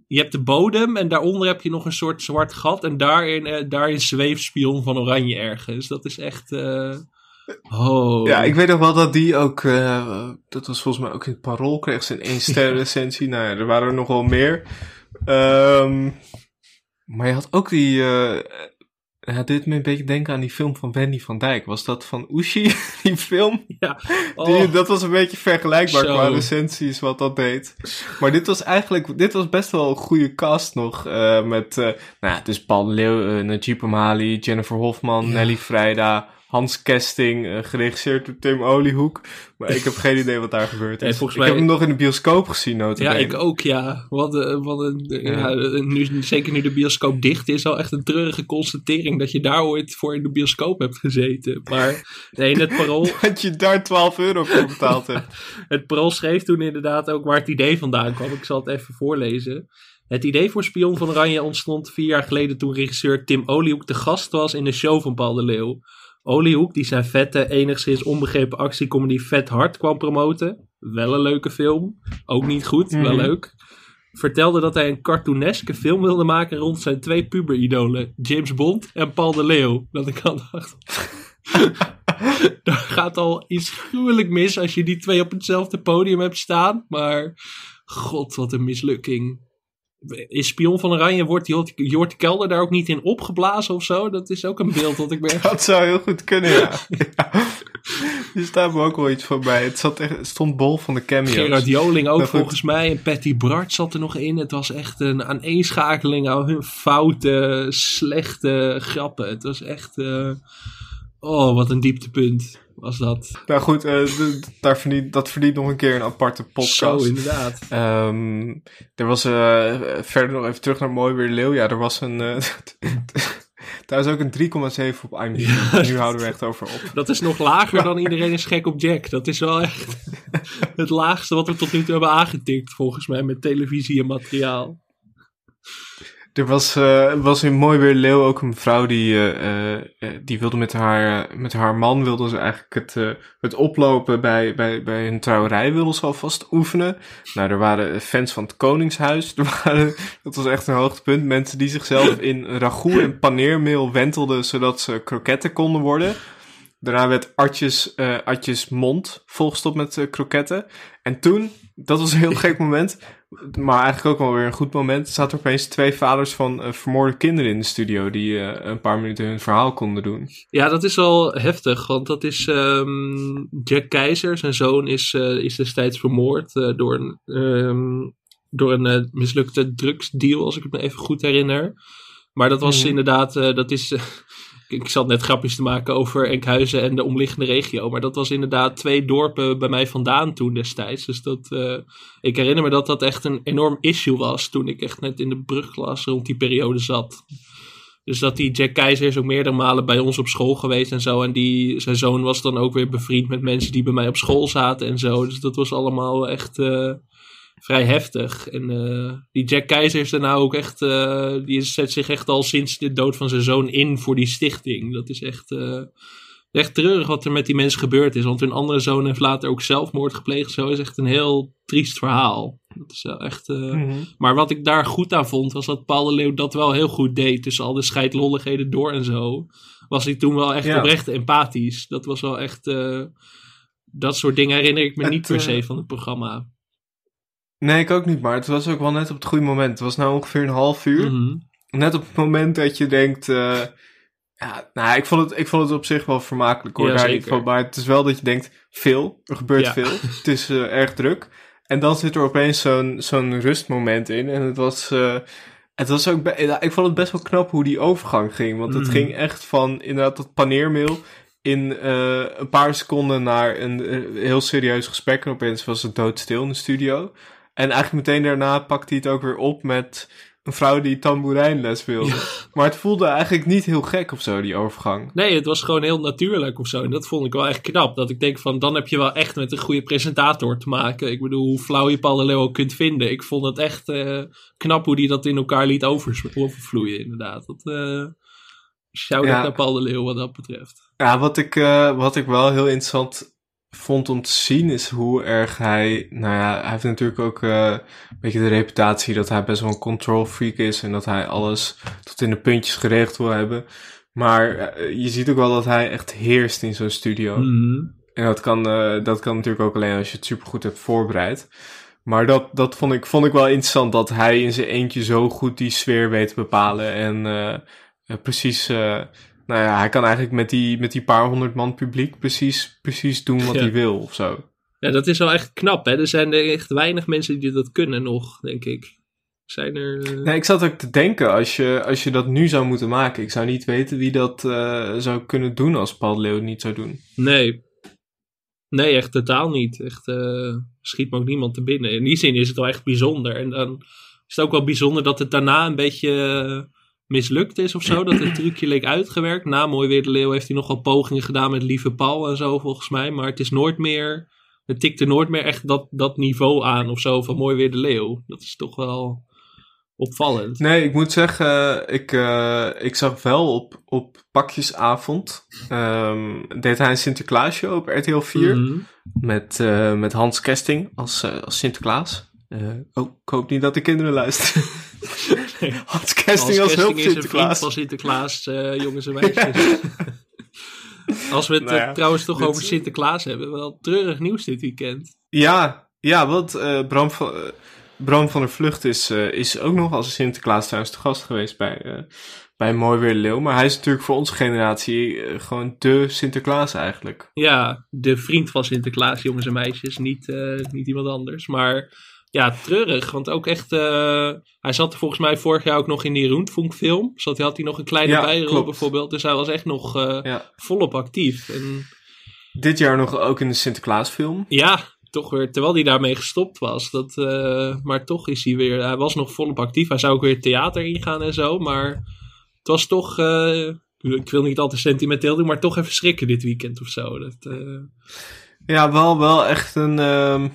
Je hebt de bodem en daaronder heb je nog een soort zwart gat. En daarin, eh, daarin zweeft Spion van Oranje ergens. Dat is echt... eh, Oh. Ja, ik weet nog wel dat die ook, eh, dat was volgens mij ook in het parool, kreeg ze een één ster recensie. nou ja, er waren er nog wel meer. Ehm, maar je had ook die, eh ja, dit me een beetje denken aan die film van Wendy van Dijk. Was dat van Ushi, die film? Ja. Die, Oh. dat was een beetje vergelijkbaar qua recensies wat dat deed. Maar dit was eigenlijk, dit was best wel een goede cast nog. eh, met, nou ja, het is Paul Leeuw, uh, Najib Amali, Jennifer Hofman, Ja. Nelly Vrijda, Hans Kesting, eh, geregisseerd door Tim Oliehoek. Maar ik heb geen idee wat daar gebeurd is. Ik heb hem nog in de bioscoop gezien, Ja, notabene. ik ook, ja. Wat, een- wat een, Ja. ja. nu, zeker nu de bioscoop dicht is, al echt een treurige constatering dat je daar ooit voor in de bioscoop hebt gezeten. Maar nee, het parool, Dat je daar 12 euro voor betaald hebt. het parool schreef toen inderdaad ook waar het idee vandaan kwam. Ik zal het even voorlezen. Het idee voor Spion van Oranje ontstond vier jaar geleden toen regisseur Tim Oliehoek te gast was in de show van Paul de Leeuw. Oliehoek, die zijn vette, enigszins onbegrepen actiecomedy Vet Hard kwam promoten. Wel een leuke film. Ook niet goed, wel Mhm. leuk. Vertelde dat hij een cartooneske film wilde maken rond zijn twee puberidolen. James Bond en Paul de Leeuw. Dat ik al dacht... Daar gaat al iets gruwelijk mis als je die twee op hetzelfde podium hebt staan. Maar god, wat een mislukking. Is Spion van Oranje, wordt Jort, Jort Kelder daar ook niet in opgeblazen of zo? Dat is ook een beeld dat ik ben... Dat zou heel goed kunnen, ja. ja. Staat me ook wel iets van bij. Het, zat echt, het stond bol van de cameo's. Gerard Joling ook volgens mij. En Patty Bart zat er nog in. Het was echt een aaneenschakeling aan hun foute, slechte grappen. Het was echt... eh, oh, wat een dieptepunt was dat. Nou goed, eh, daar verdient, dat verdient nog een keer een aparte podcast. Zo, inderdaad. Ehm, er was eh, verder nog even terug naar Mooi Weer Leeuw. Ja, er was een. eh, daar is ook een 3,7 op IMDb. Ja. Nu houden we echt over op. Dat is nog lager dan iedereen is gek op Jack. Dat is wel echt het laagste wat we tot nu toe hebben aangetikt, volgens mij, met televisie en materiaal. Er was, eh, was in Mooi Weer Leeuw ook een vrouw die, eh, eh, die wilde met haar, met haar man wilde ze eigenlijk het, het oplopen bij, bij, bij hun trouwerij wilde ze alvast oefenen. Nou, er waren fans van het Koningshuis. Er waren, dat was echt een hoogtepunt. Mensen die zichzelf in ragout en paneermeel wentelden zodat ze kroketten konden worden. Daarna werd Artjes, Artjes mond volgestopt met kroketten. En toen, dat was een heel gek moment, maar eigenlijk ook wel weer een goed moment, zaten er opeens twee vaders van eh, vermoorde kinderen in de studio die eh, een paar minuten hun verhaal konden doen. Ja, dat is wel heftig, want dat is ehm, Jack Keizer, zijn zoon, is, eh, is destijds vermoord door een, ehm, door een mislukte drugsdeal, als ik het me even goed herinner. Maar dat was Mhm. inderdaad, dat is, ik zat net grapjes te maken over Enkhuizen en de omliggende regio, maar dat was inderdaad twee dorpen bij mij vandaan toen destijds. Dus dat, eh, ik herinner me dat dat echt een enorm issue was toen ik echt net in de brugklas rond die periode zat. Dus dat die Jack Keizer is ook meerdere malen bij ons op school geweest en zo. En die, zijn zoon was dan ook weer bevriend met mensen die bij mij op school zaten en zo. Dus dat was allemaal echt eh, vrij heftig. En eh, die Jack Keizer is daarna ook echt, eh, die zet zich echt al sinds de dood van zijn zoon in voor die stichting. Dat is echt, eh, echt treurig wat er met die mensen gebeurd is. Want hun andere zoon heeft later ook zelfmoord gepleegd. Zo is echt een heel triest verhaal. Dat is wel echt... eh, maar wat ik daar goed aan vond, was dat Paul de Leeuw dat wel heel goed deed. Tussen al de scheidlolligheden door en zo. Was hij toen wel echt Ja. oprecht empathisch. Dat was wel echt... dat soort dingen herinner ik me Het, niet per se van het programma. Nee, ik ook niet, maar het was ook wel net op het goede moment. Het was nou ongeveer een half uur. Mhm. Net op het moment dat je denkt. eh, ja, nou, ik vond, het, ik vond het op zich wel vermakelijk hoor. Ja, daar zeker. niet van, maar het is wel dat je denkt: veel, er gebeurt Ja. veel. Het is eh, erg druk. En dan zit er opeens zo'n zo'n rustmoment in. En het was. eh, het was ook. ik vond het best wel knap hoe die overgang ging. Want het Mhm. ging echt van inderdaad dat paneermeel. In een paar seconden naar een heel serieus gesprek. En opeens was het doodstil in de studio. En eigenlijk meteen daarna pakte hij het ook weer op met een vrouw die tamboerijnles wilde. Maar het voelde eigenlijk niet heel gek of zo, die overgang. Nee, het was gewoon heel natuurlijk of zo. En dat vond ik wel echt knap. Dat ik denk van, dan heb je wel echt met een goede presentator te maken. Ik bedoel, hoe flauw je Paul de Leeuw ook kunt vinden. Ik vond het echt eh, knap hoe die dat in elkaar liet overvloeien, inderdaad. Dat, eh shout-out Ja. naar Paul de Leeuw wat dat betreft. Ja, wat ik, eh, wat ik wel heel interessant vond om te zien is hoe erg hij... Nou ja, hij heeft natuurlijk ook eh, een beetje de reputatie dat hij best wel een control freak is. En dat hij alles tot in de puntjes geregeld wil hebben. Maar eh, je ziet ook wel dat hij echt heerst in zo'n studio. Mhm. En dat kan, eh, dat kan natuurlijk ook alleen als je het supergoed hebt voorbereid. Maar dat, dat vond, ik, vond ik wel interessant, dat hij in zijn eentje zo goed die sfeer weet te bepalen. En precies, nou ja, hij kan eigenlijk met die, met die paar honderd man publiek precies, precies doen wat Ja. hij wil of zo. Ja, dat is wel echt knap, hè. Er zijn er echt weinig mensen die dat kunnen nog, denk ik. Zijn er... eh, Nee, ik zat ook te denken, als je, als je dat nu zou moeten maken, ik zou niet weten wie dat eh, zou kunnen doen als Paul Leeuw niet zou doen. Nee. Nee, echt totaal niet. Echt, eh, schiet me ook niemand te binnen. In die zin is het wel echt bijzonder. En dan is het ook wel bijzonder dat het daarna een beetje eh, mislukt is of zo. Dat het trucje leek uitgewerkt. Na Mooi Weer de Leeuw heeft hij nog wel pogingen gedaan met Lieve Paul en zo volgens mij. Maar het is nooit meer... Het tikte nooit meer echt dat, dat niveau aan of zo van Mooi Weer de Leeuw. Dat is toch wel opvallend. Nee, ik moet zeggen, ik, eh, ik zag wel op, op pakjesavond, ehm, deed hij een Sinterklaasje op RTL 4 Mhm. met, eh, met Hans Kesting als, eh, als Sinterklaas. Eh, oh, ik hoop niet dat de kinderen luisteren. Hans Kesting als, hulp vriend Sinterklaas. van Sinterklaas, eh, jongens en meisjes. Als we het Nou ja, eh, trouwens toch dit- over Sinterklaas hebben, wel treurig nieuws dit weekend. Ja, ja, want eh, Bram, van, Bram van der Vlucht is, is ook nog als Sinterklaas trouwens te gast geweest bij, bij Mooi Weer Leeuw. Maar hij is natuurlijk voor onze generatie gewoon de Sinterklaas eigenlijk. Ja, de vriend van Sinterklaas, jongens en meisjes, niet, niet iemand anders. Maar ja, treurig, want ook echt, eh, hij zat volgens mij vorig jaar ook nog in die Roentfunk film. Zat, had hij nog een kleine Ja, bijrol klopt. bijvoorbeeld, dus hij was echt nog eh, Ja. volop actief. En Dit jaar nog ook in de Sinterklaasfilm. Ja, toch weer, terwijl hij daarmee gestopt was. Dat, eh, maar toch is hij weer, hij was nog volop actief. Hij zou ook weer theater ingaan en zo, maar het was toch, ik wil niet al te sentimenteel doen, maar toch even schrikken dit weekend of zo. Dat, Ja, wel, wel echt een, ehm,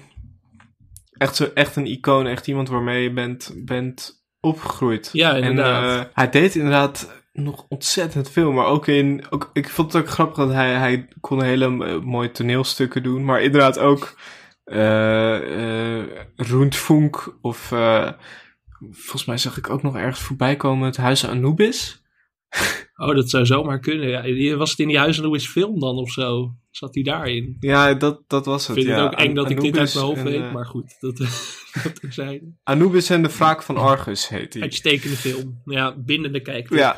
echt, zo, echt een icoon. Echt iemand waarmee je bent, bent opgegroeid. Ja, En inderdaad. eh, hij deed inderdaad nog ontzettend veel. Maar ook in, ook, ik vond het ook grappig dat hij, hij kon hele eh, mooie toneelstukken doen. Maar inderdaad ook eh eh Roentfunk of... volgens mij zag ik ook nog ergens voorbij komen het Huis Anubis. Oh, dat zou zomaar kunnen. Ja, was het in die Huis Louis film dan of zo? Zat hij daarin? Ja, dat, dat was Ik het. vind ja. het ook eng dat ik dit uit mijn hoofd en, weet, eh, maar goed. Dat, dat terzijde. Anubis en de wraak van Argus heet hij. Uitstekende film. Ja, binnen de kijk. Ja.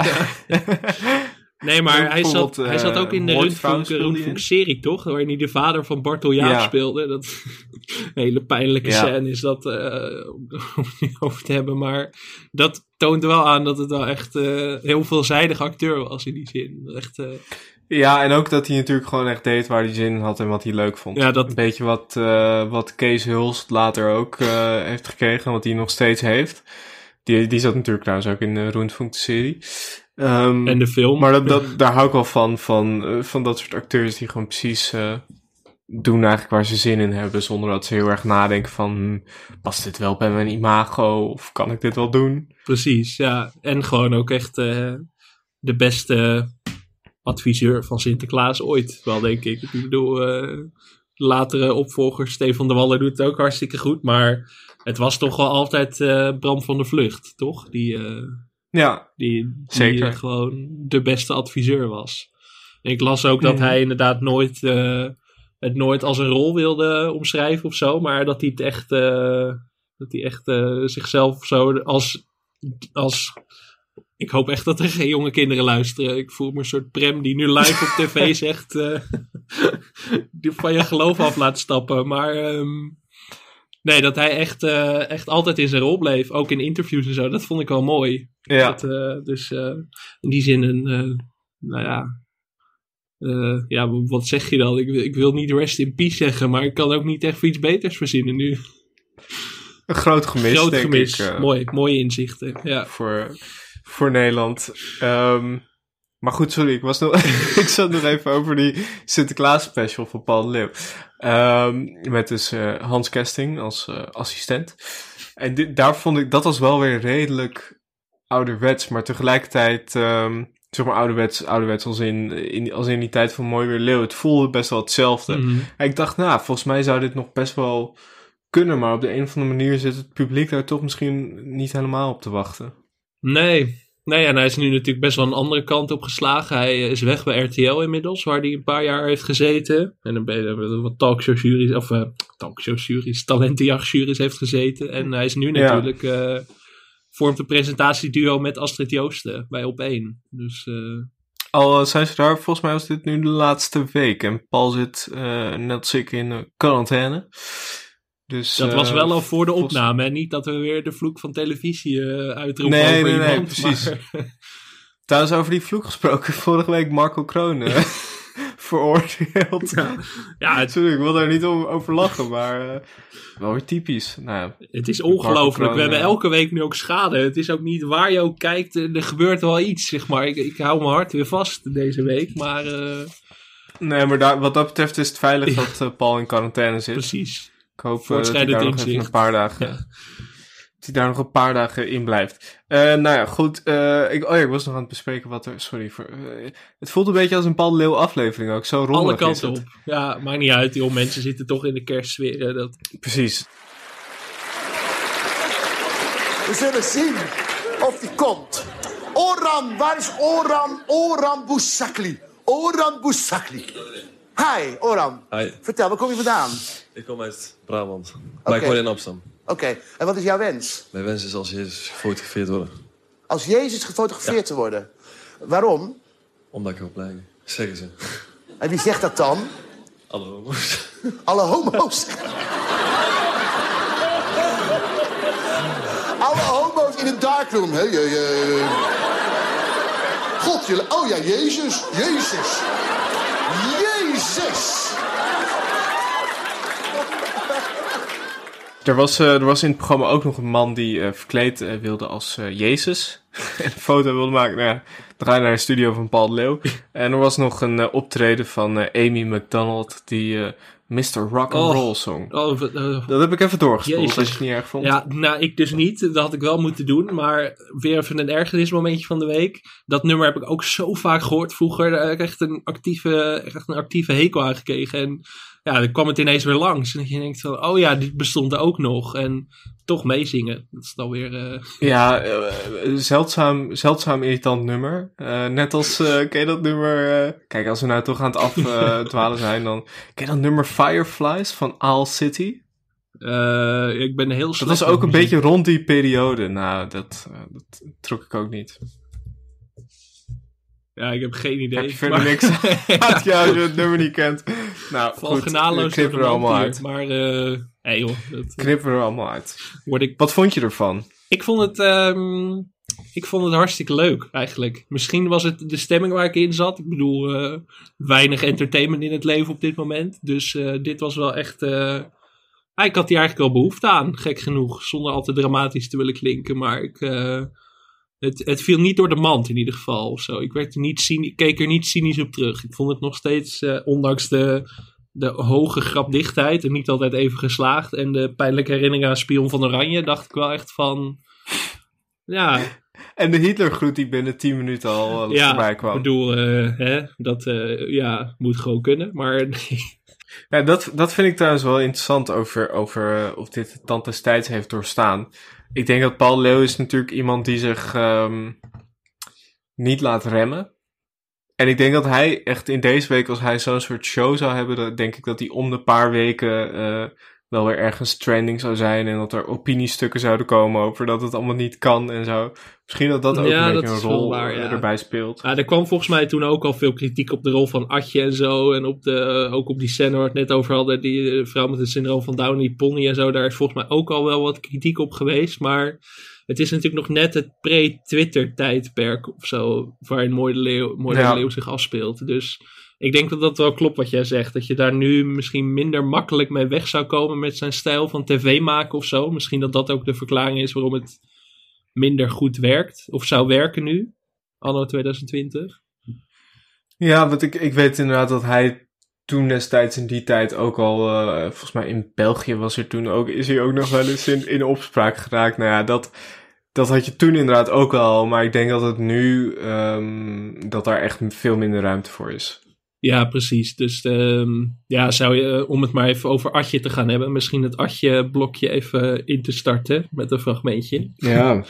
Nee, maar hij zat, hij zat eh, ook in de Moordvrouw Rundfunk, speelde hij in. Rundfunk serie, toch? Waarin hij de vader van Bartel Jaap Ja. speelde. Dat een hele pijnlijke Ja. scène is dat, eh, om het niet over te hebben. Maar dat toont wel aan dat het wel echt eh heel veelzijdig acteur was in die zin. Echt, eh, Ja, en ook dat hij natuurlijk gewoon echt deed waar hij zin in had en wat hij leuk vond. Ja, dat- Een beetje wat, eh, wat Kees Hulst later ook eh, heeft gekregen, wat hij nog steeds heeft. Die, die zat natuurlijk trouwens ook in de Rundfunk Ehm, en de film. Maar dat, dat, daar hou ik wel van, van, eh, van dat soort acteurs die gewoon precies eh, doen eigenlijk waar ze zin in hebben, zonder dat ze heel erg nadenken van, hm, past dit wel bij mijn imago, of kan ik dit wel doen? Precies, ja. En gewoon ook echt eh, de beste adviseur van Sinterklaas ooit. Wel, denk ik. Ik bedoel, de latere opvolger Stefan de Waller doet het ook hartstikke goed. Maar het was toch wel altijd Bram van der Vlucht, toch? Die, Ja, die, Zeker. gewoon de beste adviseur was. Ik las ook dat hij inderdaad nooit, eh, het nooit als een rol wilde omschrijven of zo. Maar dat hij het echt, eh, dat hij echt eh, zichzelf zo als, als... Ik hoop echt dat er geen jonge kinderen luisteren. Ik voel me een soort prem die nu live op tv zegt... die van je geloof af laat stappen. Maar... ehm, Nee, dat hij echt, echt altijd in zijn rol bleef. Ook in interviews en zo. Dat vond ik wel mooi. Ja. Dat, eh, dus eh, in die zin een, eh, nou ja, ja, wat zeg je dan? Ik, wil- ik wil niet rest in peace zeggen, maar ik kan ook niet echt voor iets beters verzinnen nu. een groot gemis, Groot denk gemis. ik. Mooi, mooie inzichten. Ja. voor, voor Nederland. Ehm, maar goed, sorry, ik, was nog, ik zat nog even over die Sinterklaas special van Paul de Leeuw. Ehm, met dus eh, Hans Kesting als assistent. En dit, daar vond ik, dat was wel weer redelijk ouderwets, maar tegelijkertijd, ehm, zeg maar ouderwets, ouderwets als in, in, als in die tijd van Mooi Weer Leeuw. Het voelde best wel hetzelfde. Mhm. En ik dacht, nou, volgens mij zou dit nog best wel kunnen, maar op de een of andere manier zit het publiek daar toch misschien niet helemaal op te wachten. Nee. Nee, en hij is nu natuurlijk best wel een andere kant op geslagen. Hij eh, is weg bij RTL inmiddels, waar hij een paar jaar heeft gezeten. En dan ben je wat talkshow-juries, of eh talkshow-juries, talentenjacht-juries heeft gezeten. En hij is nu Ja. natuurlijk, eh, vormt een presentatieduo met Astrid Joosten bij Op1. Dus eh, Al zijn ze daar, volgens mij was dit nu de laatste week. En Paul zit eh, net als ik in eh, quarantaine. Dus, dat eh, was wel al voor de opname. En niet dat we weer de vloek van televisie eh uitroepen Nee, over nee, nee, precies. maar- Trouwens, over die vloek gesproken. Vorige week Marco Kroon eh, veroordeeld. ja, het, Sorry, ik wil daar niet om- over lachen, maar eh, wel weer typisch. Nou, ja, Het is ongelooflijk. We hebben eh, elke week nu ook schade. Het is ook niet waar je ook kijkt. eh, Er gebeurt wel iets, zeg maar. Ik, ik hou mijn hart weer vast deze week. Maar nee, maar daar, wat dat betreft is het veilig dat Paul in quarantaine zit. precies. Ik hoop dat hij daar nog even een paar dagen... Ja. Dat hij daar nog een paar dagen in blijft. Eh, nou ja, goed. eh, ik, oh ja, ik was nog aan het bespreken wat er... Sorry. Voor, eh, het voelt een beetje als een Paul de Leeuw aflevering ook. Zo rommelig Alle kanten op. Ja, maakt niet uit. Joh, mensen zitten toch in de kerstsfeer. Dat, Precies. We zullen zien of die komt. Oran, waar is Oran? Oran Boussakli. Oran Boussakli. Hi, Oran. Hi, Vertel, waar kom je vandaan? ik kom uit Brabant. Maar ik woon in Amsterdam. Oké, en wat is jouw wens? Mijn wens is als Jezus gefotografeerd worden. Als Jezus gefotografeerd te worden. Waarom? Omdat ik erop lijk. Zeggen ze. En wie zegt dat dan? Alle homo's. Alle homo's. Alle homo's in een darkroom. Hey, hey, hey. God, jullie... Oh ja, Jezus. Jezus. Jezus. Er was, eh, er was in het programma ook nog een man die eh, verkleed eh, wilde als Jezus. en een foto wilde maken. Nou ja, dan ga je naar de studio van Paul de Leeuw. en er was nog een optreden van Amy McDonald die Mr. Rock and Oh. Roll zong. oh, Dat heb ik even doorgespoeld Jezus. als je het niet erg vond. ja, nou, ik dus niet. Dat had ik wel moeten doen. Maar weer even een ergernismomentje van de week. Dat nummer heb ik ook zo vaak gehoord vroeger. Daar heb ik echt een actieve, echt een actieve hekel aan gekregen. En ja, dan kwam het ineens weer langs. En je denkt van, oh ja, dit bestond ook nog. En toch meezingen. Dat is dan weer... eh, Ja, eh, zeldzaam, zeldzaam irritant nummer. Net als, ken je dat nummer... kijk, als we nou toch aan het afdwalen zijn, dan... Ken je dat nummer Fireflies van Owl City? ik ben heel Dat was ook een beetje rond die periode. Nou, dat, dat trok ik ook niet. Ja, ik heb geen idee. Heb verder maar- niks uit jou als je het nummer niet kent? Nou, Val goed, genadeloos knip er allemaal hier. uit. Maar, eh hey joh, dat Knip er allemaal uit. word ik... Wat vond je ervan? Ik vond het... ehm, ik vond het hartstikke leuk, eigenlijk. Misschien was het de stemming waar ik in zat. Ik bedoel, eh, weinig entertainment in het leven op dit moment. Dus eh, dit was wel echt... eh, ik had hier eigenlijk wel behoefte aan, gek genoeg. Zonder al te dramatisch te willen klinken. Maar ik, het, het viel niet door de mand in ieder geval. Of zo. Ik, werd er niet ik keek er niet cynisch op terug. Ik vond het nog steeds, eh, ondanks de, de hoge grapdichtheid... en niet altijd even geslaagd... en de pijnlijke herinnering aan Spion van Oranje... dacht ik wel echt van... Ja, En de Hitlergroet die binnen 10 minuten al eh, ja voorbij ik kwam. bedoel, eh, hè, dat ja, moet gewoon kunnen. Maar. Ja, dat, dat vind ik trouwens wel interessant over, over of dit de tand des tijds heeft doorstaan. Ik denk dat Paul Leeuw is natuurlijk iemand die zich ehm, niet laat remmen. En ik denk dat hij echt in deze week, als hij zo'n soort show zou hebben, dan denk ik dat hij om de paar weken eh, wel weer ergens trending zou zijn. En dat er opiniestukken zouden komen over dat het allemaal niet kan en zo. Misschien dat dat ook Ja, een beetje een rol waar, eh, ja. erbij speelt. Ja, er kwam volgens mij toen ook al veel kritiek op de rol van Atje en zo. En op de, eh, ook op die scène waar we het net over hadden. Die eh, vrouw met het syndroom van Down, die pony en zo. Daar is volgens mij ook al wel wat kritiek op geweest. Maar het is natuurlijk nog net het pre-Twitter tijdperk of zo. Waarin Mooi de Leeuw, Mooi de Ja. Leeuw zich afspeelt. Dus ik denk dat dat wel klopt wat jij zegt. Dat je daar nu misschien minder makkelijk mee weg zou komen met zijn stijl van tv maken of zo. Misschien dat dat ook de verklaring is waarom het minder goed werkt. Of zou werken nu, anno 2020. Ja, want ik, ik weet inderdaad dat hij toen destijds in die tijd ook al, eh, volgens mij in België was er toen ook, is hij ook nog wel eens in, in opspraak geraakt. Nou ja, dat, dat had je toen inderdaad ook al, maar ik denk dat het nu, ehm, dat daar echt veel minder ruimte voor is. Ja, precies. Dus ehm, ja, zou je, eh, om het maar even over Atje te gaan hebben, misschien het Atje-blokje even in te starten met een fragmentje. Ja.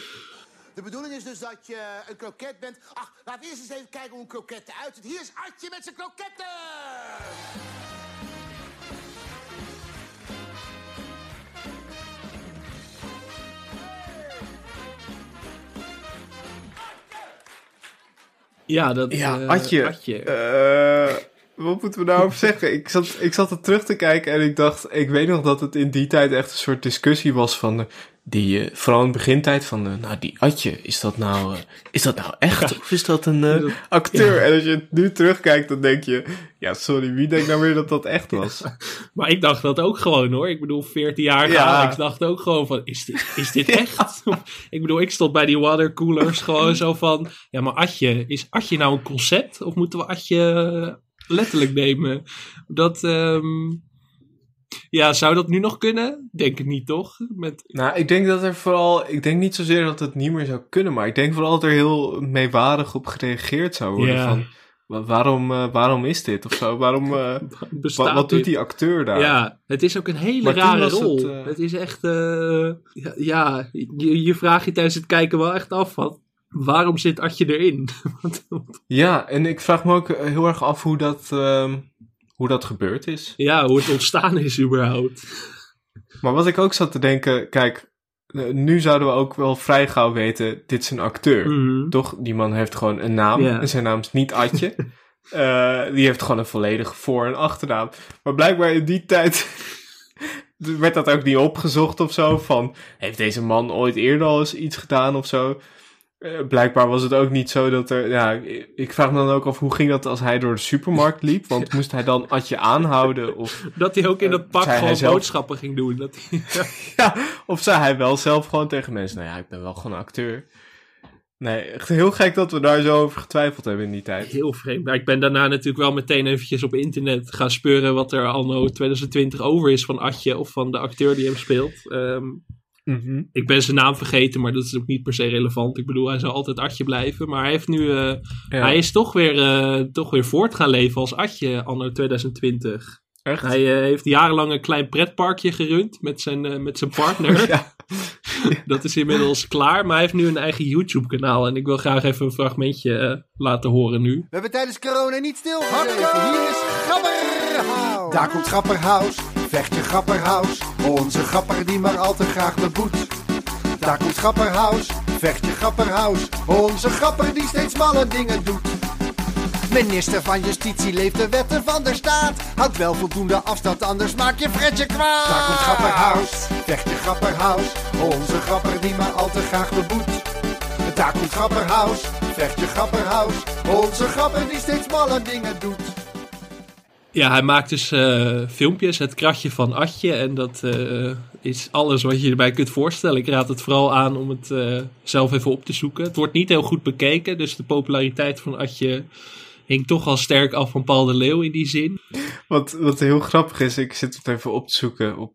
De bedoeling is dus dat je een kroket bent. Ach, laten we eerst eens even kijken hoe een kroket eruit ziet. Hier is Artje met zijn kroketten! Ja, dat Ja, eh, Atje. Wat moeten we daarover zeggen? Ik zat, ik zat er terug te kijken en ik dacht, ik weet nog dat het in die tijd echt een soort discussie was van, eh, die, eh, vooral in de begintijd van, nou die Atje, is dat nou, eh, is dat nou echt of is dat een eh, acteur? En als je het nu terugkijkt, dan denk je, ja sorry, wie denkt nou weer dat dat echt was? Maar ik dacht dat ook gewoon hoor. Ik bedoel, 14 jaar Ja. Alex dacht ook gewoon van, is dit, is dit echt? ik bedoel, ik stond bij die watercoolers gewoon zo van, ja maar Atje, is Atje nou een concept? Of moeten we Atje letterlijk nemen? Dat, ehm, ja, zou dat nu nog kunnen? Denk het niet toch? Met, Nou, ik denk dat er vooral, ik denk niet zozeer dat het niet meer zou kunnen, maar ik denk vooral dat er heel meewarig op gereageerd zou worden van, wa- waarom, eh, waarom is dit of zo? Waarom, bestaat wat, wat doet die acteur daar? Ja, het is ook een hele Maar rare was het, rol. eh, Het, is echt, ja, ja je, je vraagt je tijdens het kijken wel echt af van, waarom zit Atje erin? Ja, en ik vraag me ook eh, heel erg af hoe dat, ehm, hoe dat gebeurd is. ja, hoe het ontstaan is überhaupt. Maar wat ik ook zat te denken, kijk, eh, nu zouden we ook wel vrij gauw weten, dit is een acteur. Mhm. Toch? Die man heeft gewoon een naam en zijn naam is niet Atje. Eh, die heeft gewoon een volledige voor- en achternaam. Maar blijkbaar in die tijd werd dat ook niet opgezocht of zo. Van, heeft deze man ooit eerder al eens iets gedaan of zo? Eh, blijkbaar was het ook niet zo dat er... Ja, ik- vraag me dan ook af, hoe ging dat als hij door de supermarkt liep? Want moest hij dan Atje aanhouden? Of, Dat hij ook in dat pak zei hij gewoon zelf- boodschappen ging doen. Dat hij, ja, of zei hij wel zelf gewoon tegen mensen... Nou ja, ik ben wel gewoon acteur. Nee, echt heel gek dat we daar zo over getwijfeld hebben in die tijd. heel vreemd. Maar ik ben daarna natuurlijk wel meteen eventjes op internet gaan speuren wat er anno 2020 over is van Atje of van de acteur die hem speelt. Mhm. ik ben zijn naam vergeten, maar dat is ook niet per se relevant. Ik bedoel, hij zal altijd Atje blijven. Maar hij heeft nu... eh, Ja. Hij is toch weer, eh, toch weer voort gaan leven als Atje anno 2020. Echt? Hij eh, heeft jarenlang een klein pretparkje gerund met zijn, met zijn partner. Ja. Dat is inmiddels klaar, maar hij heeft nu een eigen YouTube-kanaal. En ik wil graag even een fragmentje laten horen nu. We hebben tijdens corona niet stilgezeten. Hier is Gabberhaus. Daar komt Grapperhaus, vechtje Grapperhaus. Onze grapper die maar al te graag beboet. Daar komt Grapperhaus, vechtje Grapperhaus. Onze grapper die steeds malle dingen doet. Minister van Justitie leeft de wetten van de staat. Houd wel voldoende afstand, anders maak je Fredje kwaad. Daar komt Grapperhaus, vechtje Grapperhaus. Onze grapper die maar al te graag beboet. Daar komt Grapperhaus, vechtje Grapperhaus. Onze grapper die steeds malle dingen doet. Ja, hij maakt dus eh, filmpjes, het kratje van Atje. En dat eh, is alles wat je erbij kunt voorstellen. Ik raad het vooral aan om het eh, zelf even op te zoeken. Het wordt niet heel goed bekeken, dus de populariteit van Atje hing toch al sterk af van Paul de Leeuw in die zin. Wat, wat heel grappig is, ik zit het even op te zoeken op,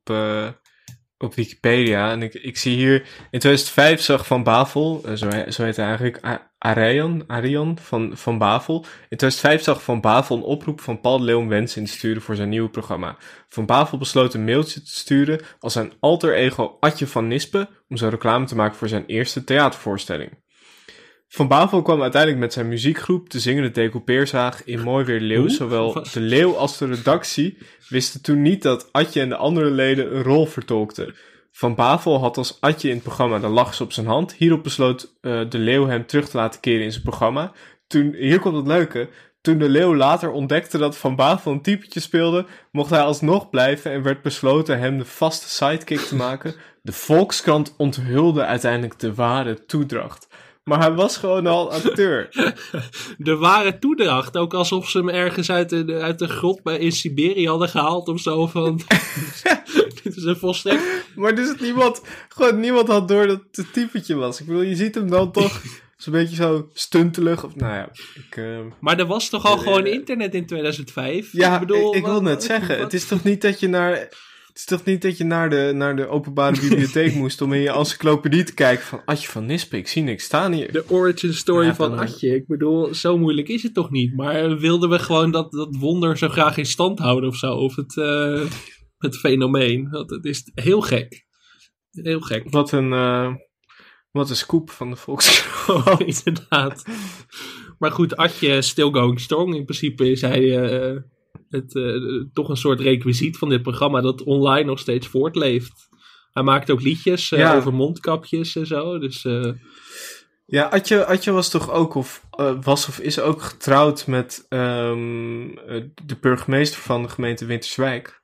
op Wikipedia. En ik, ik zie hier, in 2005 zag Van Bavel, eh, zo, zo heet hij eigenlijk, A- Arian, Arian van, van Bavel. In 2005 zag Van Bavel een oproep van Paul de wensen in te sturen voor zijn nieuwe programma. Van Bavel besloot een mailtje te sturen als zijn alter ego Atje van Nispen om zo reclame te maken voor zijn eerste theatervoorstelling. Van Bavel kwam uiteindelijk met zijn muziekgroep de zingende decoupeerzaag in Mooi Weer Leeuw. Zowel de Leeuw als de redactie wisten toen niet dat Atje en de andere leden een rol vertolkten. Van Bavel had als Atje in het programma de lachs op zijn hand. Hierop besloot eh, de Leeuw hem terug te laten keren in zijn programma. Toen, hier komt het leuke. Toen de Leeuw later ontdekte dat Van Bavel een typetje speelde, mocht hij alsnog blijven en werd besloten hem de vaste sidekick te maken. De Volkskrant onthulde uiteindelijk de ware toedracht. Maar hij was gewoon al acteur. De ware toedracht, ook alsof ze hem ergens uit de, uit de grot bij, in Siberië hadden gehaald of zo. Van, dit is een volstrekt Maar dus niemand, gewoon niemand had door dat het een typetje was. Ik bedoel, je ziet hem dan toch zo'n beetje zo stuntelig. Of, nou ja, ik, eh, Maar er was toch al gewoon internet in 2005? ja, ik, bedoel, ik wil net zeggen, wat- het is toch niet dat je naar... Het is toch niet dat je naar de, naar de openbare bibliotheek moest om in je encyclopedie te kijken van Atje van Nispen, ik zie niks staan hier. De origin story Ja, van van, Atje. Ik bedoel, zo moeilijk is het toch niet? Maar wilden we gewoon dat, dat wonder zo graag in stand houden of zo? Of het, eh, het fenomeen? Want het is heel gek. Heel gek. Wat een, eh, wat een scoop van de Volkskrant. Oh, inderdaad. Maar goed, Atje still going strong. In principe is hij eh, het, eh, toch een soort requisiet van dit programma dat online nog steeds voortleeft. Hij maakt ook liedjes eh, Ja. over mondkapjes en zo. Dus eh, Ja, Atje, Atje was toch ook, of was of is ook getrouwd met ehm, eh, de burgemeester van de gemeente Winterswijk.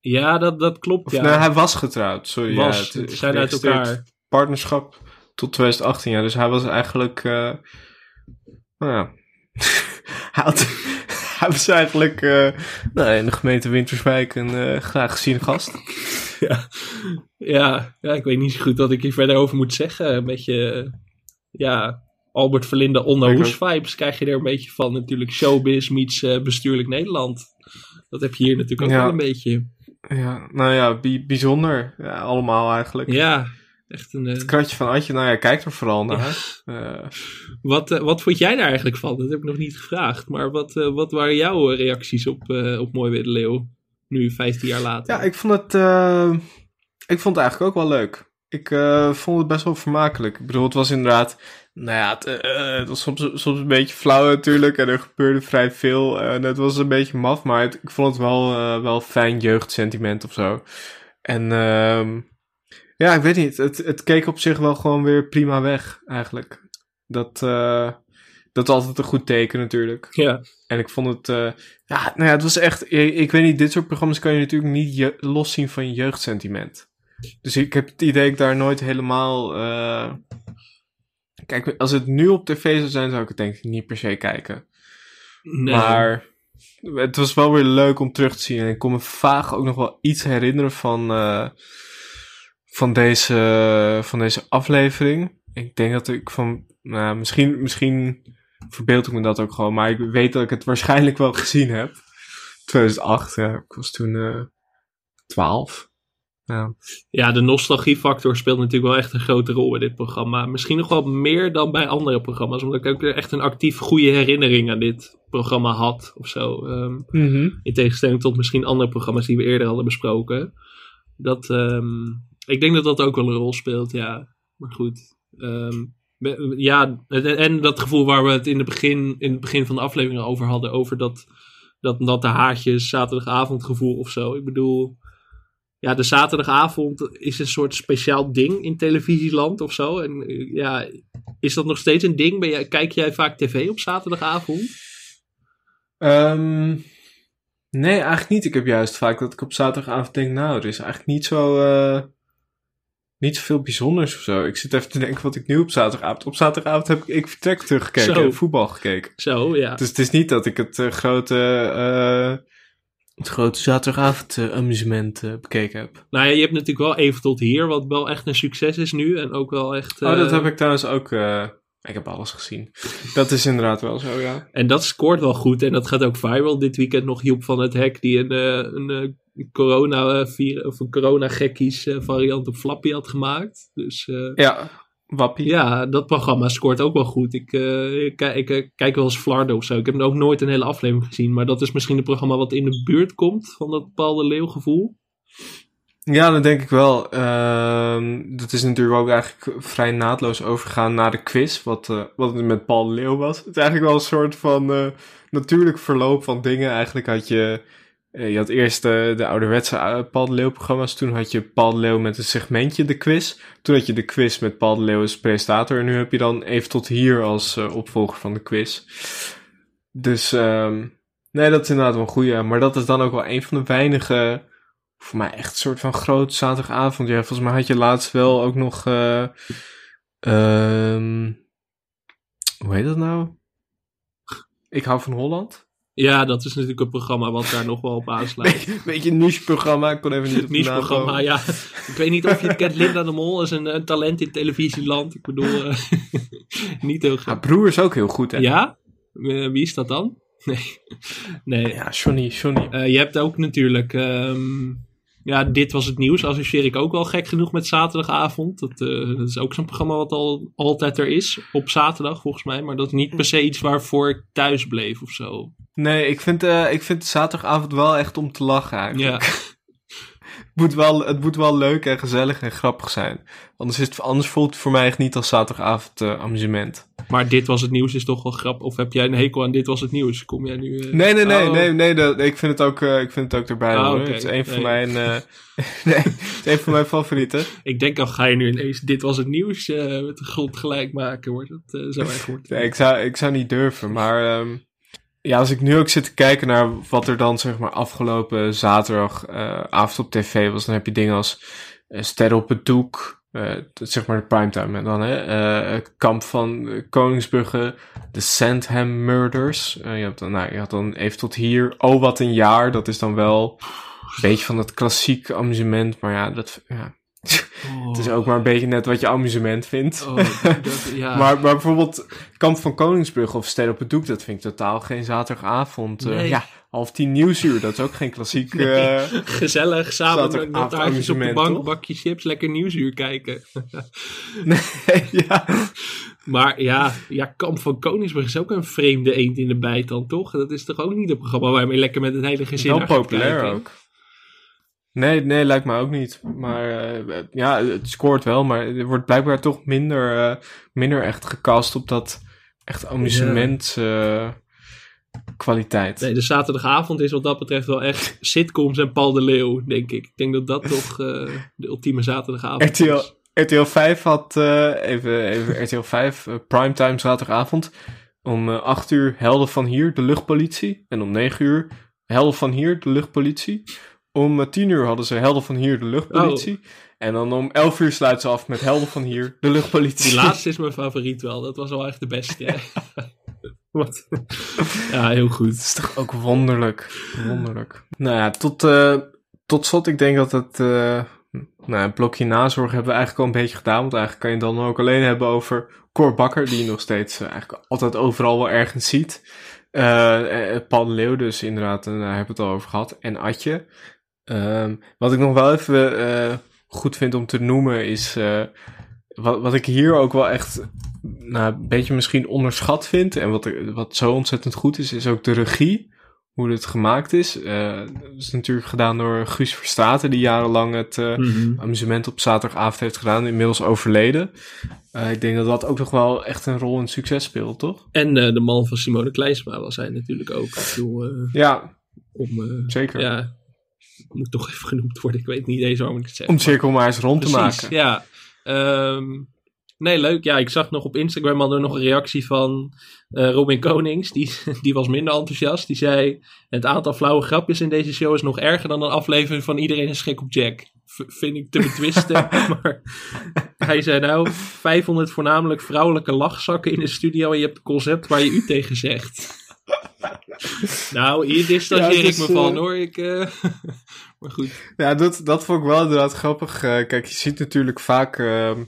ja, dat, dat klopt. Of ja. nee, hij was getrouwd, sorry. was, ja, het is zijn uit elkaar. Partnerschap tot 2018, ja. Dus hij was eigenlijk, nou ja, hij, had, hij eigenlijk nou, in de gemeente Winterswijk een eh, graag gezien gast. ja. Ja, ja, ik weet niet zo goed wat ik hier verder over moet zeggen. Een beetje, eh, ja, Albert Verlinde on the Ik Hoes vibes krijg je er een beetje van. Natuurlijk showbiz meets bestuurlijk Nederland. Dat heb je hier natuurlijk ook Ja. wel een beetje. Ja, nou ja, bi- bijzonder. Ja, allemaal eigenlijk. Ja, echt een... eh, Het kratje van Atje, nou ja, kijk er vooral naar. Wat, eh, wat vond jij daar eigenlijk van? Dat heb ik nog niet gevraagd. Maar wat, eh, wat waren jouw reacties op, op Mooi Weer de Leeuw? Nu, 15 jaar later. Ja, ik vond het, ik vond het eigenlijk ook wel leuk. Ik vond het best wel vermakelijk. Ik bedoel, het was inderdaad, nou ja, het, het was soms, soms een beetje flauw natuurlijk en er gebeurde vrij veel en het was een beetje maf, maar het- ik vond het wel, wel fijn jeugdsentiment of zo. En ehm, ja, ik weet niet, het, het keek op zich wel gewoon weer prima weg eigenlijk. Dat, eh, dat is altijd een goed teken natuurlijk. Ja, En ik vond het, eh, ja, nou ja, het was echt, ik, ik weet niet, dit soort programma's kan je natuurlijk niet je, loszien van je jeugdsentiment. Dus ik heb het idee dat ik daar nooit helemaal, eh, kijk, als het nu op tv zou zijn, zou ik het denk ik niet per se kijken. nee. Maar het was wel weer leuk om terug te zien. En ik kon me vaag ook nog wel iets herinneren van, van, deze, van deze aflevering. Ik denk dat ik van, nou, misschien, misschien verbeeld ik me dat ook gewoon. Maar ik weet dat ik het waarschijnlijk wel gezien heb. 2008, ja. Ik was toen eh 12. Ja. Ja, de nostalgiefactor speelt natuurlijk wel echt een grote rol in dit programma. Misschien nog wel meer dan bij andere programma's, omdat ik ook echt een actief goede herinnering aan dit programma had of zo. Ehm, in tegenstelling tot misschien andere programma's die we eerder hadden besproken. Dat, ehm, ik denk dat dat ook wel een rol speelt, ja. Maar goed. ehm, ja, en, dat gevoel waar we het in, het begin, in het begin van de aflevering over hadden, over dat, dat, de haartjes zaterdagavondgevoel of zo. Ik bedoel, ja, de zaterdagavond is een soort speciaal ding in televisieland of zo. En eh, ja, is dat nog steeds een ding? Ben jij, kijk jij vaak tv op zaterdagavond? Ehm, nee, eigenlijk niet. Ik heb juist vaak dat ik op zaterdagavond denk, nou, er is eigenlijk niet zo, eh, niet zoveel bijzonders of zo. Ik zit even te denken wat ik nu op zaterdagavond... Op zaterdagavond heb ik, ik vertrek teruggekeken Zo. en voetbal gekeken. Zo, ja. Dus het is niet dat ik het eh, grote, eh, het grote zaterdagavond eh, amusement bekeken heb. Nou ja, je hebt natuurlijk wel even tot hier, wat wel echt een succes is nu. En ook wel echt... Oh, dat heb ik trouwens ook... eh, ik heb alles gezien. Dat is inderdaad wel zo, ja. En dat scoort wel goed. En dat gaat ook viral. Dit weekend nog Joep van het Hek, die een, eh, een, corona, eh, vier, of een corona-gekkies eh, variant op Flappy had gemaakt. Dus eh, Ja, wappie. ja, dat programma scoort ook wel goed. Ik, ik, ik, ik kijk wel eens Flarden of zo. Ik heb ook nooit een hele aflevering gezien. Maar dat is misschien een programma wat in de buurt komt van dat Paul de Leeuw gevoel. Ja, dat denk ik wel. Ehm, dat is natuurlijk ook eigenlijk vrij naadloos overgegaan naar de quiz, wat, wat het met Paul de Leeuw was. Het is eigenlijk wel een soort van natuurlijk verloop van dingen. Eigenlijk had je, je had eerst eh, de ouderwetse eh, de Leeuw programma's, toen had je Paul de met een segmentje, de quiz. Toen had je de quiz met Paul de als presentator en nu heb je dan even tot hier als eh, opvolger van de quiz. Dus ehm, nee, dat is inderdaad wel een goeie. Maar dat is dan ook wel een van de weinige voor mij echt een soort van groot zaterdagavond. Ja, volgens mij had je laatst wel ook nog. eh, ehm, hoe heet dat nou? Ik hou van Holland. Ja, dat is natuurlijk een programma wat daar nog wel op aansluit. Beetje, beetje een niche-programma. Ik kon even niet op Niche-programma, ja. Ik weet niet of je het kent. Linda de Mol is een, een talent in televisieland. Ik bedoel, eh, niet heel graag. broer is ook heel goed, hè? Ja? Eh, wie is dat dan? Nee. nee. Ja, Johnny, Johnny. Eh, je hebt ook natuurlijk... ehm, ja, dit was het nieuws. Associeer ik ook wel gek genoeg met zaterdagavond. Dat, eh, dat is ook zo'n programma wat al altijd er is. Op zaterdag, volgens mij. Maar dat is niet per se iets waarvoor ik thuis bleef of zo. Nee, ik vind, eh, ik vind zaterdagavond wel echt om te lachen eigenlijk. Ja. Het, moet wel, het moet wel leuk en gezellig en grappig zijn. Anders, is het, anders voelt het voor mij echt niet als zaterdagavond eh, amusement. Maar dit was het nieuws is toch wel grappig. Of heb jij een hekel aan dit was het nieuws? Kom jij nu... eh, Nee, nee, nee, Oh. nee, nee dat, ik, vind het ook, eh, ik vind het ook erbij Ah, oké. Het is een van mijn, nee, het is een van mijn favorieten. Ik denk al ga je nu ineens dit was het nieuws met de grond gelijk maken. Wordt eh, zo erg. Nee, ik zou, ik zou niet durven, maar ehm, ja, als ik nu ook zit te kijken naar wat er dan zeg maar afgelopen zaterdagavond avond op tv was, dan heb je dingen als eh, Sterren op het doek, eh, zeg maar de primetime en dan hè, eh, kamp van eh, Koningsbrugge, de Sandham Murders. Eh, je, hebt dan, nou, je had dan even tot hier, oh wat een jaar, dat is dan wel een beetje van dat klassiek amusement, maar ja, dat, ja, het is ook maar een beetje net wat je amusement vindt. Oh, dat, ja. Maar, maar bijvoorbeeld Kamp van Koningsbrug of Ster op het Doek, dat vind ik totaal geen zaterdagavond. eh, Nee. ja, half tien nieuwsuur, dat is ook geen klassiek... eh, Gezellig, samen met, taartjes op de bank, toch? bakje chips, lekker nieuwsuur kijken. ja. Maar ja, ja, Kamp van Koningsbrug is ook een vreemde eend in de bijt dan, toch? Dat is toch ook niet een programma waar je mee lekker met het hele gezin gaat populair ook. Nee, nee, lijkt me ook niet. Maar eh, ja, het scoort wel, maar er wordt blijkbaar toch minder, eh, minder echt gecast op dat echt amusement eh, kwaliteit. Nee, de zaterdagavond is wat dat betreft wel echt sitcoms en Paul de Leeuw, denk ik. Ik denk dat dat toch eh, de ultieme zaterdagavond RTL, is. RTL 5 had, eh, even, even RTL 5, eh, primetime zaterdagavond. Om eh 8 uur Helden van Hier, de luchtpolitie. En om 9 uur Helden van Hier, de luchtpolitie. Om eh, 10 uur hadden ze Helden van Hier, de luchtpolitie. En dan om 11 uur sluiten ze af met Helden van Hier, de luchtpolitie. Die laatste is mijn favoriet wel. Dat was wel echt de beste. Wat? Ja, heel goed. Het is toch ook wonderlijk. Wonderlijk. Nou ja, tot, eh, tot slot, ik denk dat het... eh, nou, een blokje nazorg hebben we eigenlijk al een beetje gedaan. Want eigenlijk kan je het dan ook alleen hebben over Cor Bakker... die je nog steeds eigenlijk altijd overal wel ergens ziet. De Leeuw dus inderdaad, en daar hebben we het al over gehad. En Atje. Ehm, wat ik nog wel even eh, goed vind om te noemen is. eh, wat, wat ik hier ook wel echt. Nou, een beetje misschien onderschat vind. En wat, er- wat zo ontzettend goed is, is ook de regie. Hoe het gemaakt is. Eh, dat is natuurlijk gedaan door Guus Verstaten, die jarenlang het Mhm. amusement op zaterdagavond heeft gedaan. Inmiddels overleden. Ik denk dat dat ook nog wel echt een rol in succes speelt, toch? En de man van Simone Kleinsma was hij natuurlijk ook. Ik bedoel, Ja, om, zeker. ja, moet toch even genoemd worden. Ik weet niet eens waarom ik het zeg. Om het cirkel maar eens rond te maken. ja. Ehm, nee, leuk. Ja, ik zag nog op Instagram hadden we nog een reactie van eh, Robin Konings. Die, die was minder enthousiast. Die zei, het aantal flauwe grapjes in deze show is nog erger dan een aflevering van Iedereen is gek op Jack. V- vind ik te betwisten. maar hij zei nou, 500 voornamelijk vrouwelijke lachzakken in de studio en je hebt een concept waar je u tegen zegt. nou, hier distancieer Ja, ik me van eh, hoor. Ik, eh, maar goed. Ja, dat, dat vond ik wel inderdaad grappig. Eh, kijk, je ziet natuurlijk vaak... ehm,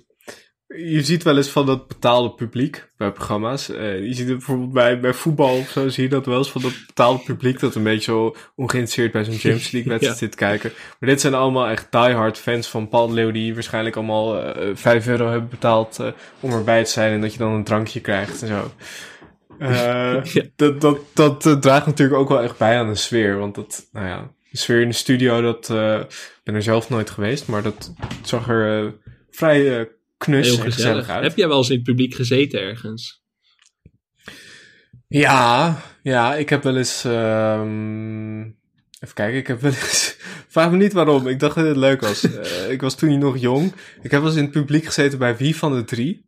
je ziet wel eens van dat betaalde publiek bij programma's. Je ziet het bijvoorbeeld bij, bij voetbal of zo, zie je dat wel eens van dat betaalde publiek dat een beetje zo ongeïnteresseerd bij zo'n Champions League wedstrijd Ja. zit kijken. Maar dit zijn allemaal echt diehard fans van Paul Leeuw die waarschijnlijk allemaal eh 5 euro hebben betaald om erbij te zijn en dat je dan een drankje krijgt en zo. Eh, Ja. Dat, dat, dat eh, draagt natuurlijk ook wel echt bij aan de sfeer, want dat, nou ja, de sfeer in de studio, dat, ik ben er zelf nooit geweest, maar dat zag er vrij knus Heel en gezellig gezellig. uit. Heb jij wel eens in het publiek gezeten ergens? Ja, ja, ik heb wel eens. ehm, even kijken, ik heb wel eens. Vraag me niet waarom, ik dacht dat het leuk was. Ik was toen nog jong. Ik heb wel eens in het publiek gezeten bij Wie van de Drie.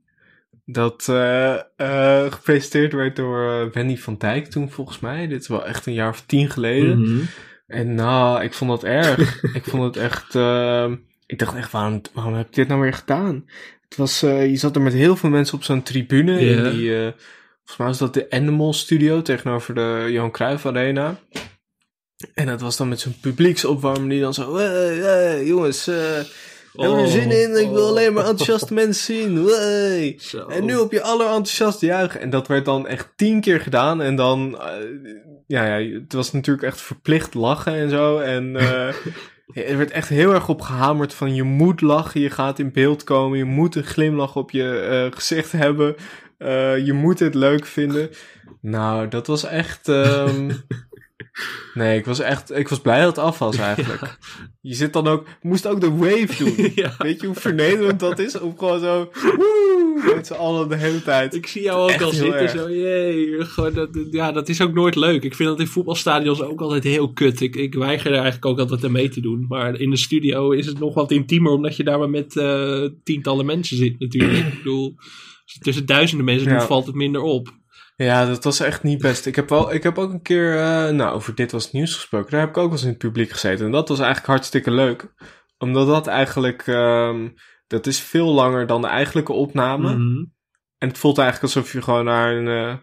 Dat eh, eh, gepresenteerd werd door eh, Wendy van Dijk toen volgens mij. Dit is wel echt een jaar of tien geleden. Mhm. En nou, ik vond dat erg. ik vond het echt. ehm, ik dacht echt, waarom, waarom heb ik dit nou weer gedaan? Het was, je zat er met heel veel mensen op zo'n tribune. In die, volgens mij was dat de Animal Studio tegenover de Johan Cruijff Arena. En dat was dan met zo'n publieksopwarmer die dan zo... Hey, hey, jongens, hebben we er zin in? Ik wil oh. alleen maar enthousiaste mensen zien. Zo. En nu op je allerenthousiaste juichen. En dat werd dan echt tien keer gedaan. En dan, eh, ja, ja, het was natuurlijk echt verplicht lachen en zo. En eh, er werd echt heel erg op gehamerd van je moet lachen, je gaat in beeld komen, je moet een glimlach op je eh, gezicht hebben. je moet het leuk vinden. Nou, dat was echt. ehm, nee, ik was echt. Ik was blij dat het af was eigenlijk. Je zit dan ook. Moest ook de wave doen. Ja. Weet je hoe vernederend dat is? Om gewoon zo. Woe, met z'n allen de hele tijd. Ik zie jou ook Echt al zitten erg. zo, jee. Gewoon dat, ja, dat is ook nooit leuk. Ik vind dat in voetbalstadions ook altijd heel kut. Ik, ik weiger er eigenlijk ook altijd aan mee te doen. Maar in de studio is het nog wat intiemer, omdat je daar maar met eh, tientallen mensen zit natuurlijk. ik bedoel, tussen duizenden mensen Ja. doet, valt het minder op. Ja, dat was echt niet best. Ik heb, wel, ik heb ook een keer, eh, nou, over dit was het nieuws gesproken. Daar heb ik ook wel eens in het publiek gezeten. En dat was eigenlijk hartstikke leuk. Omdat dat eigenlijk, ehm, dat is veel langer dan de eigenlijke opname. Mhm. En het voelt eigenlijk alsof je gewoon naar een, eh,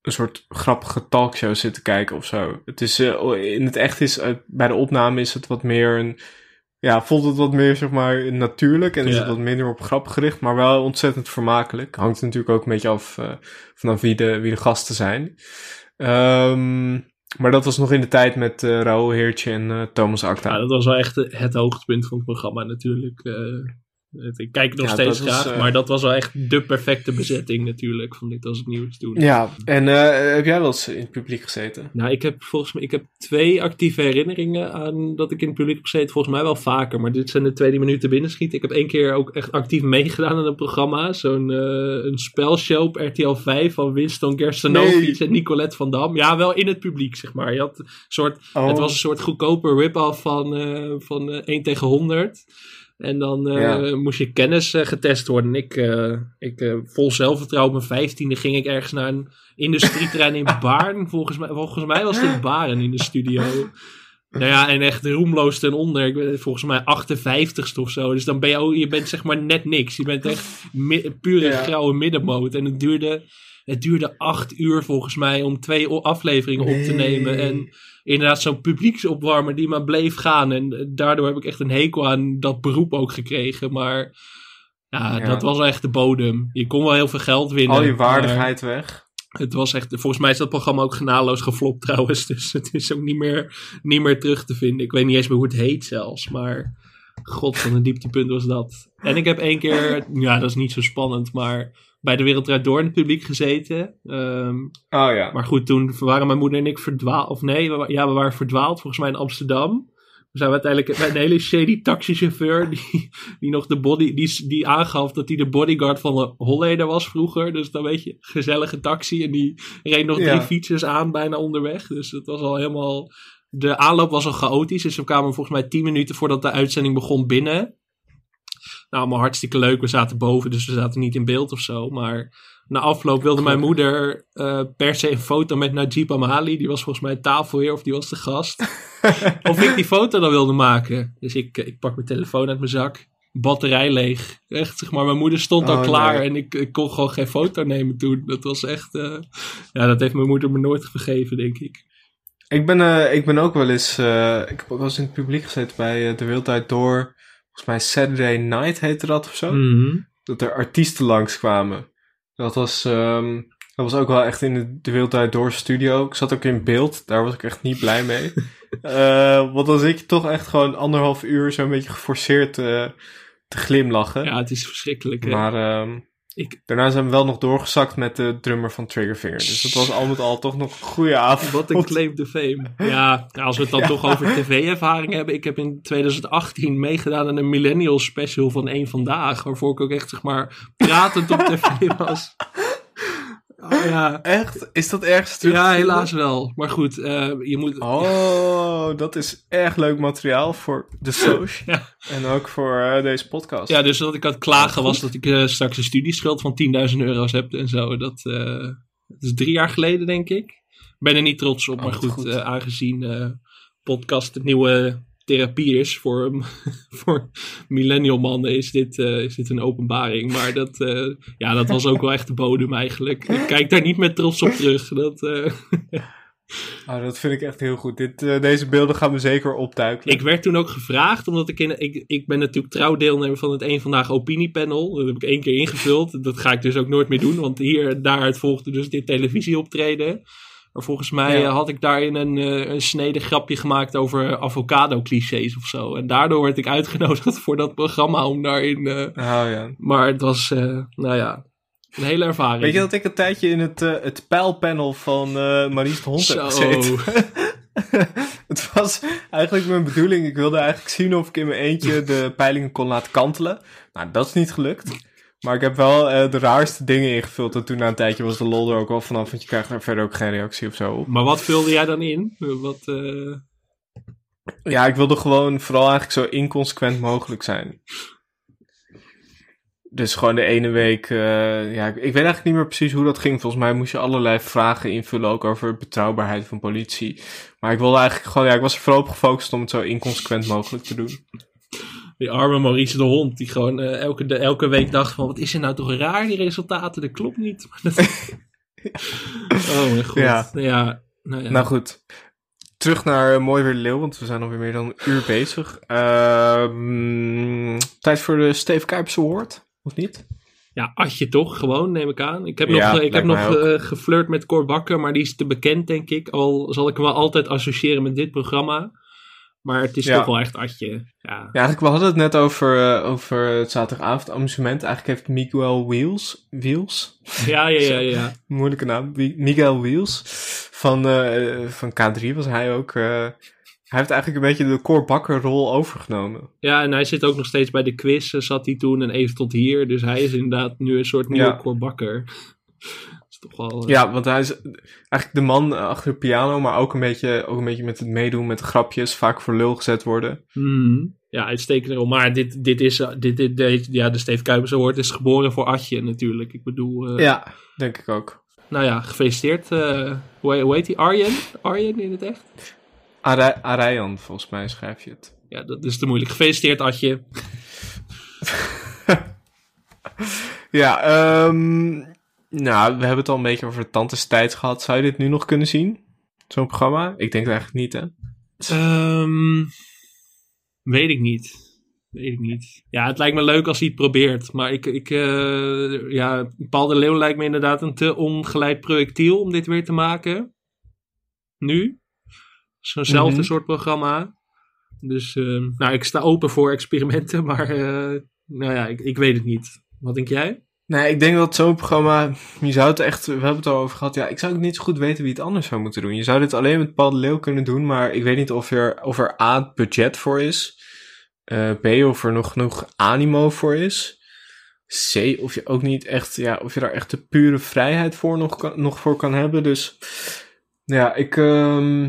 een soort grappige talkshow zit te kijken of zo. Het is, eh, in het echt is, bij de opname is het wat meer een, ja, voelt het wat meer, zeg maar, natuurlijk. En is Ja. het wat minder op grap gericht, maar wel ontzettend vermakelijk. Hangt natuurlijk ook een beetje af eh, vanaf wie de, wie de gasten zijn. Ehm, maar dat was nog in de tijd met eh Raoul Heertje en eh, Thomas Acta. Ja, dat was wel echt het hoogtepunt van het programma natuurlijk. Ik kijk nog Ja, steeds was, graag, eh, maar dat was wel echt de perfecte bezetting natuurlijk van dit als het nieuws doen. Ja, en eh, heb jij wel eens in het publiek gezeten? Nou, ik heb volgens mij ik heb twee actieve herinneringen aan dat ik in het publiek heb gezeten. Volgens mij wel vaker, maar dit zijn de twee die me nu te binnen schieten. Ik heb één keer ook echt actief meegedaan aan een programma. Zo'n eh, een spelshow op RTL 5 van Winston Gerstenovic Nee. en Nicolette van Dam. Ja, wel in het publiek, zeg maar. Je had een soort, Oh. Het was een soort goedkope rip-off van, eh van eh, 1 tegen 100. En dan eh, Ja. moest je kennis eh, getest worden. Ik, eh, ik vol zelfvertrouwen, op mijn vijftiende ging ik ergens naar een industrieterrein in Baarn. Volgens mij, volgens mij was het in Baarn in de studio. Nou ja, en echt roemloos ten onder. Ik ben volgens mij 58ste of zo. Dus dan ben je ook, je bent zeg maar net niks. Je bent echt pure Ja. grauwe middenmoot. En het duurde, het duurde acht uur volgens mij om twee afleveringen op te nemen. En inderdaad zo'n publieksopwarmer die maar bleef gaan. En daardoor heb ik echt een hekel aan dat beroep ook gekregen. Maar ja, Ja. dat was echt de bodem. Je kon wel heel veel geld winnen. Al je waardigheid weg. Het was echt, volgens mij is dat programma ook genadeloos geflopt trouwens. Dus het is ook niet meer, niet meer terug te vinden. Ik weet niet eens meer hoe het heet zelfs. Maar god, van een dieptepunt was dat. En ik heb één keer, ja dat is niet zo spannend, maar bij de Wereld Draait Door in het publiek gezeten. Ehm, Oh ja. maar goed, toen waren mijn moeder en ik verdwaald. Of nee, we, ja, we waren verdwaald volgens mij in Amsterdam. We zijn uiteindelijk met een hele shady taxichauffeur. Die, die nog de body. Die, die aangaf dat hij de bodyguard van Holleder was vroeger. Dus dan weet je, gezellige taxi. En die reed nog drie fietsers aan bijna onderweg. Dus het was al helemaal. De aanloop was al chaotisch. Dus we kwamen volgens mij tien minuten voordat de uitzending begon binnen. Nou, allemaal hartstikke leuk. We zaten boven, dus we zaten niet in beeld of zo. Maar na afloop wilde mijn moeder eh, per se een foto met Najib Amali. Die was volgens mij tafelheer of die was de gast. of ik die foto dan wilde maken. Dus ik, ik pak mijn telefoon uit mijn zak. Batterij leeg. Echt, zeg maar, mijn moeder stond al Oh, klaar nee. en ik, ik kon gewoon geen foto nemen toen. Dat was echt, eh, ja, dat heeft mijn moeder me nooit vergeven, denk ik. Ik ben, eh, ik ben ook wel eens, eh, ik heb ook wel eens in het publiek gezeten bij eh, De Draait Door. Volgens mij Saturday Night heette dat of zo. Mhm. Dat er artiesten langskwamen. Dat was, ehm, dat was ook wel echt in de, de Draait Door studio. Ik zat ook in beeld, daar was ik echt niet blij mee. Eh, want dan zit je toch echt gewoon anderhalf uur zo'n beetje geforceerd eh, te glimlachen. Ja, het is verschrikkelijk. hè. Maar ehm, Ik- daarna zijn we wel nog doorgezakt met de drummer van Triggerfinger. Dus het was al met al toch nog een goede avond. Wat een claim to fame. Ja, als we het dan toch over tv-ervaring hebben. Ik heb in 2018 meegedaan aan een millennial special van één Vandaag. Waarvoor ik ook echt, zeg maar, pratend op tv was. Oh, ja. Echt? Is dat ergens terug? ja, helaas wel. Maar goed, eh, je moet... Oh, dat is erg leuk materiaal voor de. Ja. En ook voor eh, deze podcast. Ja, dus dat ik aan het klagen was dat ik eh, straks een studieschuld van 10.000 euro's heb en zo. Dat, dat is drie jaar geleden, denk ik. Ik ben er niet trots op, Oh, maar wat goed, goed. aangezien podcast het nieuwe therapie is voor, voor millennial mannen, is dit, eh, is dit een openbaring. Maar dat, eh, ja, dat was ook wel echt de bodem eigenlijk. Ik kijk daar niet met trots op terug. Dat, eh, Oh, dat vind ik echt heel goed. Dit, deze beelden gaan we zeker opduiken. Ik werd toen ook gevraagd, omdat ik in. Ik, ik ben natuurlijk trouw deelnemer van het Eén Vandaag Opiniepanel. Dat heb ik één keer ingevuld. Dat ga ik dus ook nooit meer doen, want hier daaruit volgde dus dit televisieoptreden. Maar volgens mij Ja. had ik daarin een, eh, een snede grapje gemaakt over avocado-clichés of zo. En daardoor werd ik uitgenodigd voor dat programma om daarin. eh, Oh, ja. maar het was, eh, nou ja, een hele ervaring. Weet je dat ik een tijdje in het, eh, het pijlpanel van eh Maries de Hond heb Zo. gezeten? het was eigenlijk mijn bedoeling. Ik wilde eigenlijk zien of ik in mijn eentje de peilingen kon laten kantelen. Nou, dat is niet gelukt. Maar ik heb wel eh, de raarste dingen ingevuld. En toen na een tijdje was de lol er ook wel vanaf. Want je krijgt daar verder ook geen reactie of zo op. Maar wat vulde jij dan in? Wat, eh, Ja, ik wilde gewoon vooral eigenlijk zo inconsequent mogelijk zijn. Dus gewoon de ene week, eh, ja, ik, ik weet eigenlijk niet meer precies hoe dat ging. Volgens mij moest je allerlei vragen invullen, ook over betrouwbaarheid van politie. Maar ik wilde eigenlijk gewoon, ja, ik was er vooral op gefocust om het zo inconsequent mogelijk te doen. Die arme Maurice de Hond, die gewoon eh, elke, de, elke week dacht van... wat is er nou toch raar, die resultaten, dat klopt niet. Oh mijn god. Ja. Ja. nou ja. Nou goed, terug naar eh, Mooi Weer Leeuw, want we zijn alweer meer dan een uur bezig. Ehm, tijd voor de Steve Kuipers Award, of niet? ja, Atje toch, gewoon, neem ik aan. Ik heb Ja, nog, eh, ik heb nog geflirt met Cor Bakker, maar die is te bekend, denk ik. Al zal ik hem wel altijd associëren met dit programma. Maar het is Ja. toch wel echt Atje. Ja. Ja, eigenlijk, we hadden het net over, eh, over het zaterdagavond amusement. Eigenlijk heeft Miguel Wheels, Wheels, Ja, ja, ja, ja. moeilijke naam, Miguel Wheels, van, eh, van K3 was hij ook. eh, hij heeft eigenlijk een beetje de Cor Bakker rol overgenomen. Ja, en hij zit ook nog steeds bij de quiz, zat hij toen en even tot hier. Dus hij is inderdaad nu een soort nieuwe Ja. Cor Bakker. Toch wel... eh, Ja, want hij is eigenlijk de man eh, achter de piano, maar ook een beetje, ook een beetje met het meedoen met grapjes, vaak voor lul gezet worden. Mhm. Ja, uitstekende rol. Maar dit, dit is, eh, dit, dit, dit- ja, de Steve Kuipers Award is geboren voor Atje natuurlijk. Ik bedoel, Ja, denk ik ook. nou ja, gefeliciteerd. hoe, hoe heet hij? Arjen? Arjen in het echt? Arayan, volgens mij schrijf je het. Ja, dat is te moeilijk. Gefeliciteerd Atje. Ja, ehm, nou, we hebben het al een beetje over Tantes tijd gehad. Zou je dit nu nog kunnen zien? Zo'n programma? Ik denk het eigenlijk niet, hè? Ehm, weet ik niet. Weet ik niet. Ja, het lijkt me leuk als hij het probeert. Maar ik, ik eh, ja, Paul de Leeuw lijkt me inderdaad een te ongeleid projectiel om dit weer te maken. Nu. Zo'nzelfde Mhm. soort programma. Dus, eh, nou, ik sta open voor experimenten, maar, eh, nou ja, ik, ik weet het niet. Wat denk jij? Nee, ik denk dat zo'n programma, je zou het echt, we hebben het al over gehad, ja, ik zou ook niet zo goed weten wie het anders zou moeten doen. Je zou dit alleen met Paul Leeuw kunnen doen, maar ik weet niet of er, of er A, budget voor is, eh, B, of er nog genoeg animo voor is, C, of je ook niet echt, ja, of je daar echt de pure vrijheid voor nog, kan, nog voor kan hebben. Dus, ja, ik, ehm,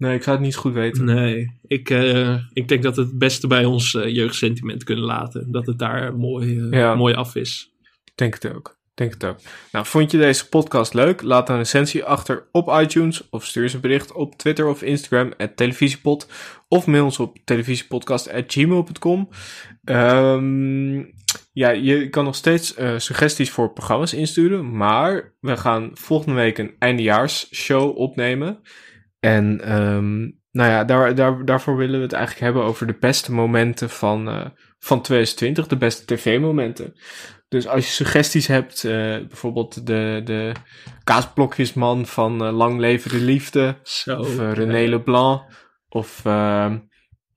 nee, ik zou het niet goed weten. Nee, ik, eh, ik denk dat we het beste bij ons eh, jeugdsentiment kunnen laten. Dat het daar mooi, eh, Ja. mooi af is. Denk het ook. Denk het ook. Nou, vond je deze podcast leuk? Laat een recensie achter op iTunes of stuur eens een bericht op Twitter of Instagram at televisiepod of mail ons op televisiepodcast@gmail.com. Ehm ja, je kan nog steeds suggesties voor programma's insturen, maar we gaan volgende week een eindejaarsshow opnemen. En ehm, nou ja, daar, daar, daarvoor willen we het eigenlijk hebben over de beste momenten van, eh, van 2020, de beste tv-momenten. Dus als je suggesties hebt, eh, bijvoorbeeld de, de kaasblokjesman van eh, Lang Leven de Liefde, Zo. of René Leblanc, of ehm,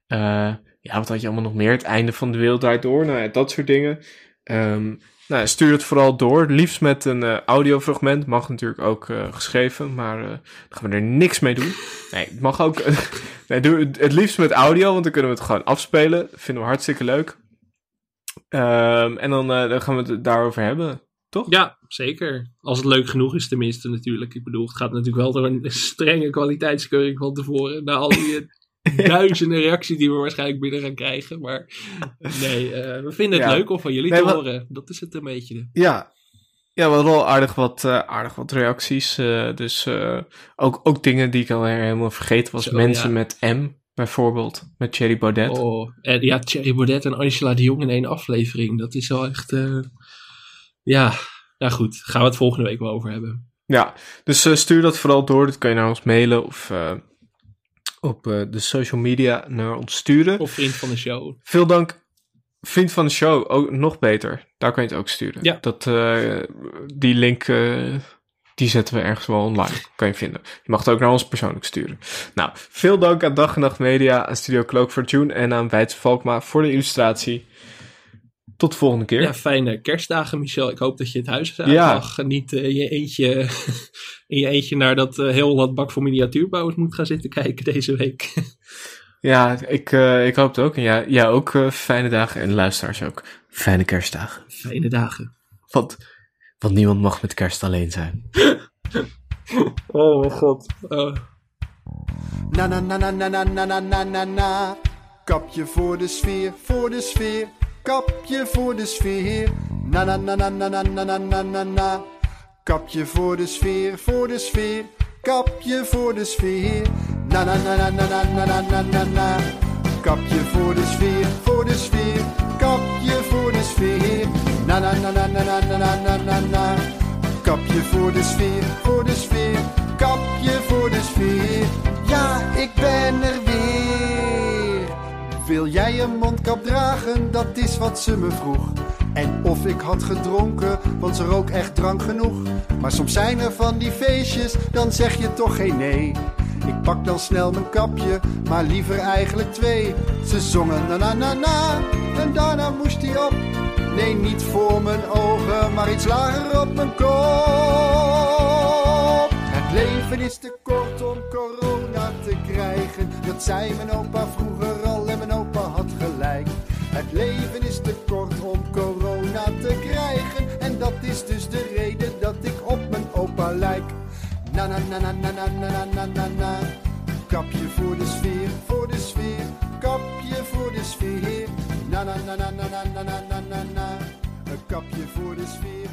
eh, ja, wat had je allemaal nog meer? Het einde van de wereld draait door, nou ja, dat soort dingen. Ehm, nou, stuur het vooral door, liefst met een eh, audiofragment, mag natuurlijk ook eh, geschreven, maar eh, dan gaan we er niks mee doen. Nee, het mag ook, doe het, liefst met audio, want dan kunnen we het gewoon afspelen, vinden we hartstikke leuk. Ehm, en dan, dan gaan we het daarover hebben, toch? Ja, zeker. Als het leuk genoeg is tenminste natuurlijk. Ik bedoel, het gaat natuurlijk wel door een strenge kwaliteitskeuring van tevoren. Na al die duizenden reacties die we waarschijnlijk binnen gaan krijgen. Maar nee, eh, we vinden het Ja. leuk om van jullie Nee, te wat- horen. Dat is het een beetje. Ja. Ja, we hadden al aardig wat, eh, aardig wat reacties. eh, dus ook, ook dingen die ik al helemaal vergeten was. Zo, Mensen ja. met M, bijvoorbeeld. Met Thierry Baudet. Oh, en ja, Thierry Baudet en Angela de Jong in één aflevering. Dat is wel echt... ja, nou goed. Gaan we het volgende week wel over hebben. Ja, dus stuur dat vooral door. Dat kan je naar ons mailen of op eh, de social media naar ons sturen. Of vriend van de show. Veel dank. Vriend van de show, ook nog beter. Daar kan je het ook sturen. Ja. Dat, eh, die link, eh, die zetten we ergens wel online. Kan je vinden. Je mag het ook naar ons persoonlijk sturen. Nou, veel dank aan Dag en Nacht Media, aan Studio Cloak voor June en aan Weidse Valkma voor de illustratie. Tot de volgende keer. Ja, fijne kerstdagen, Michel. Ik hoop dat je het huis uit Ja. mag. En niet eh, in je eentje, in je eentje naar dat eh, heel wat bak voor miniatuurbouwers moet gaan zitten kijken deze week. Ja, ik, eh, ik hoop het ook. En ja, jij ook fijne dagen en luisteraars ook. Fijne kerstdagen. Fijne dagen. Want, want niemand mag met kerst alleen zijn. Oh mijn god. Oh. Na na na na na na na na na na na. Kapje voor de sfeer, voor de sfeer. Kapje voor de sfeer. Na na na na na na na na na na. Kapje voor de sfeer, voor de sfeer. Kapje voor de sfeer. Na na na na na na na na na na. Kapje voor de sfeer, voor de sfeer. Kapje voor de sfeer. Na na na na na na na na na na. Kapje voor de sfeer, voor de sfeer. Kapje voor de sfeer. Ja, ik ben er weer. Wil jij een mondkap dragen? Dat is wat ze me vroeg. En of ik had gedronken, want ze rook echt drank genoeg. Maar soms zijn er van die feestjes, dan zeg je toch geen nee. Ik pak dan snel mijn kapje, maar liever eigenlijk twee. Ze zongen na na na na, en daarna moest hij op. Nee, niet voor mijn ogen, maar iets lager op mijn kop. Het leven is te kort om corona te krijgen. Dat zei mijn opa vroeger al Leven is te kort om corona te krijgen. En dat is dus de reden dat ik op mijn opa lijk. Na na na na na na na na na na. Kapje voor de sfeer, voor de sfeer. Kapje voor de sfeer. Na na na na na na na na na na. Een kapje voor de sfeer.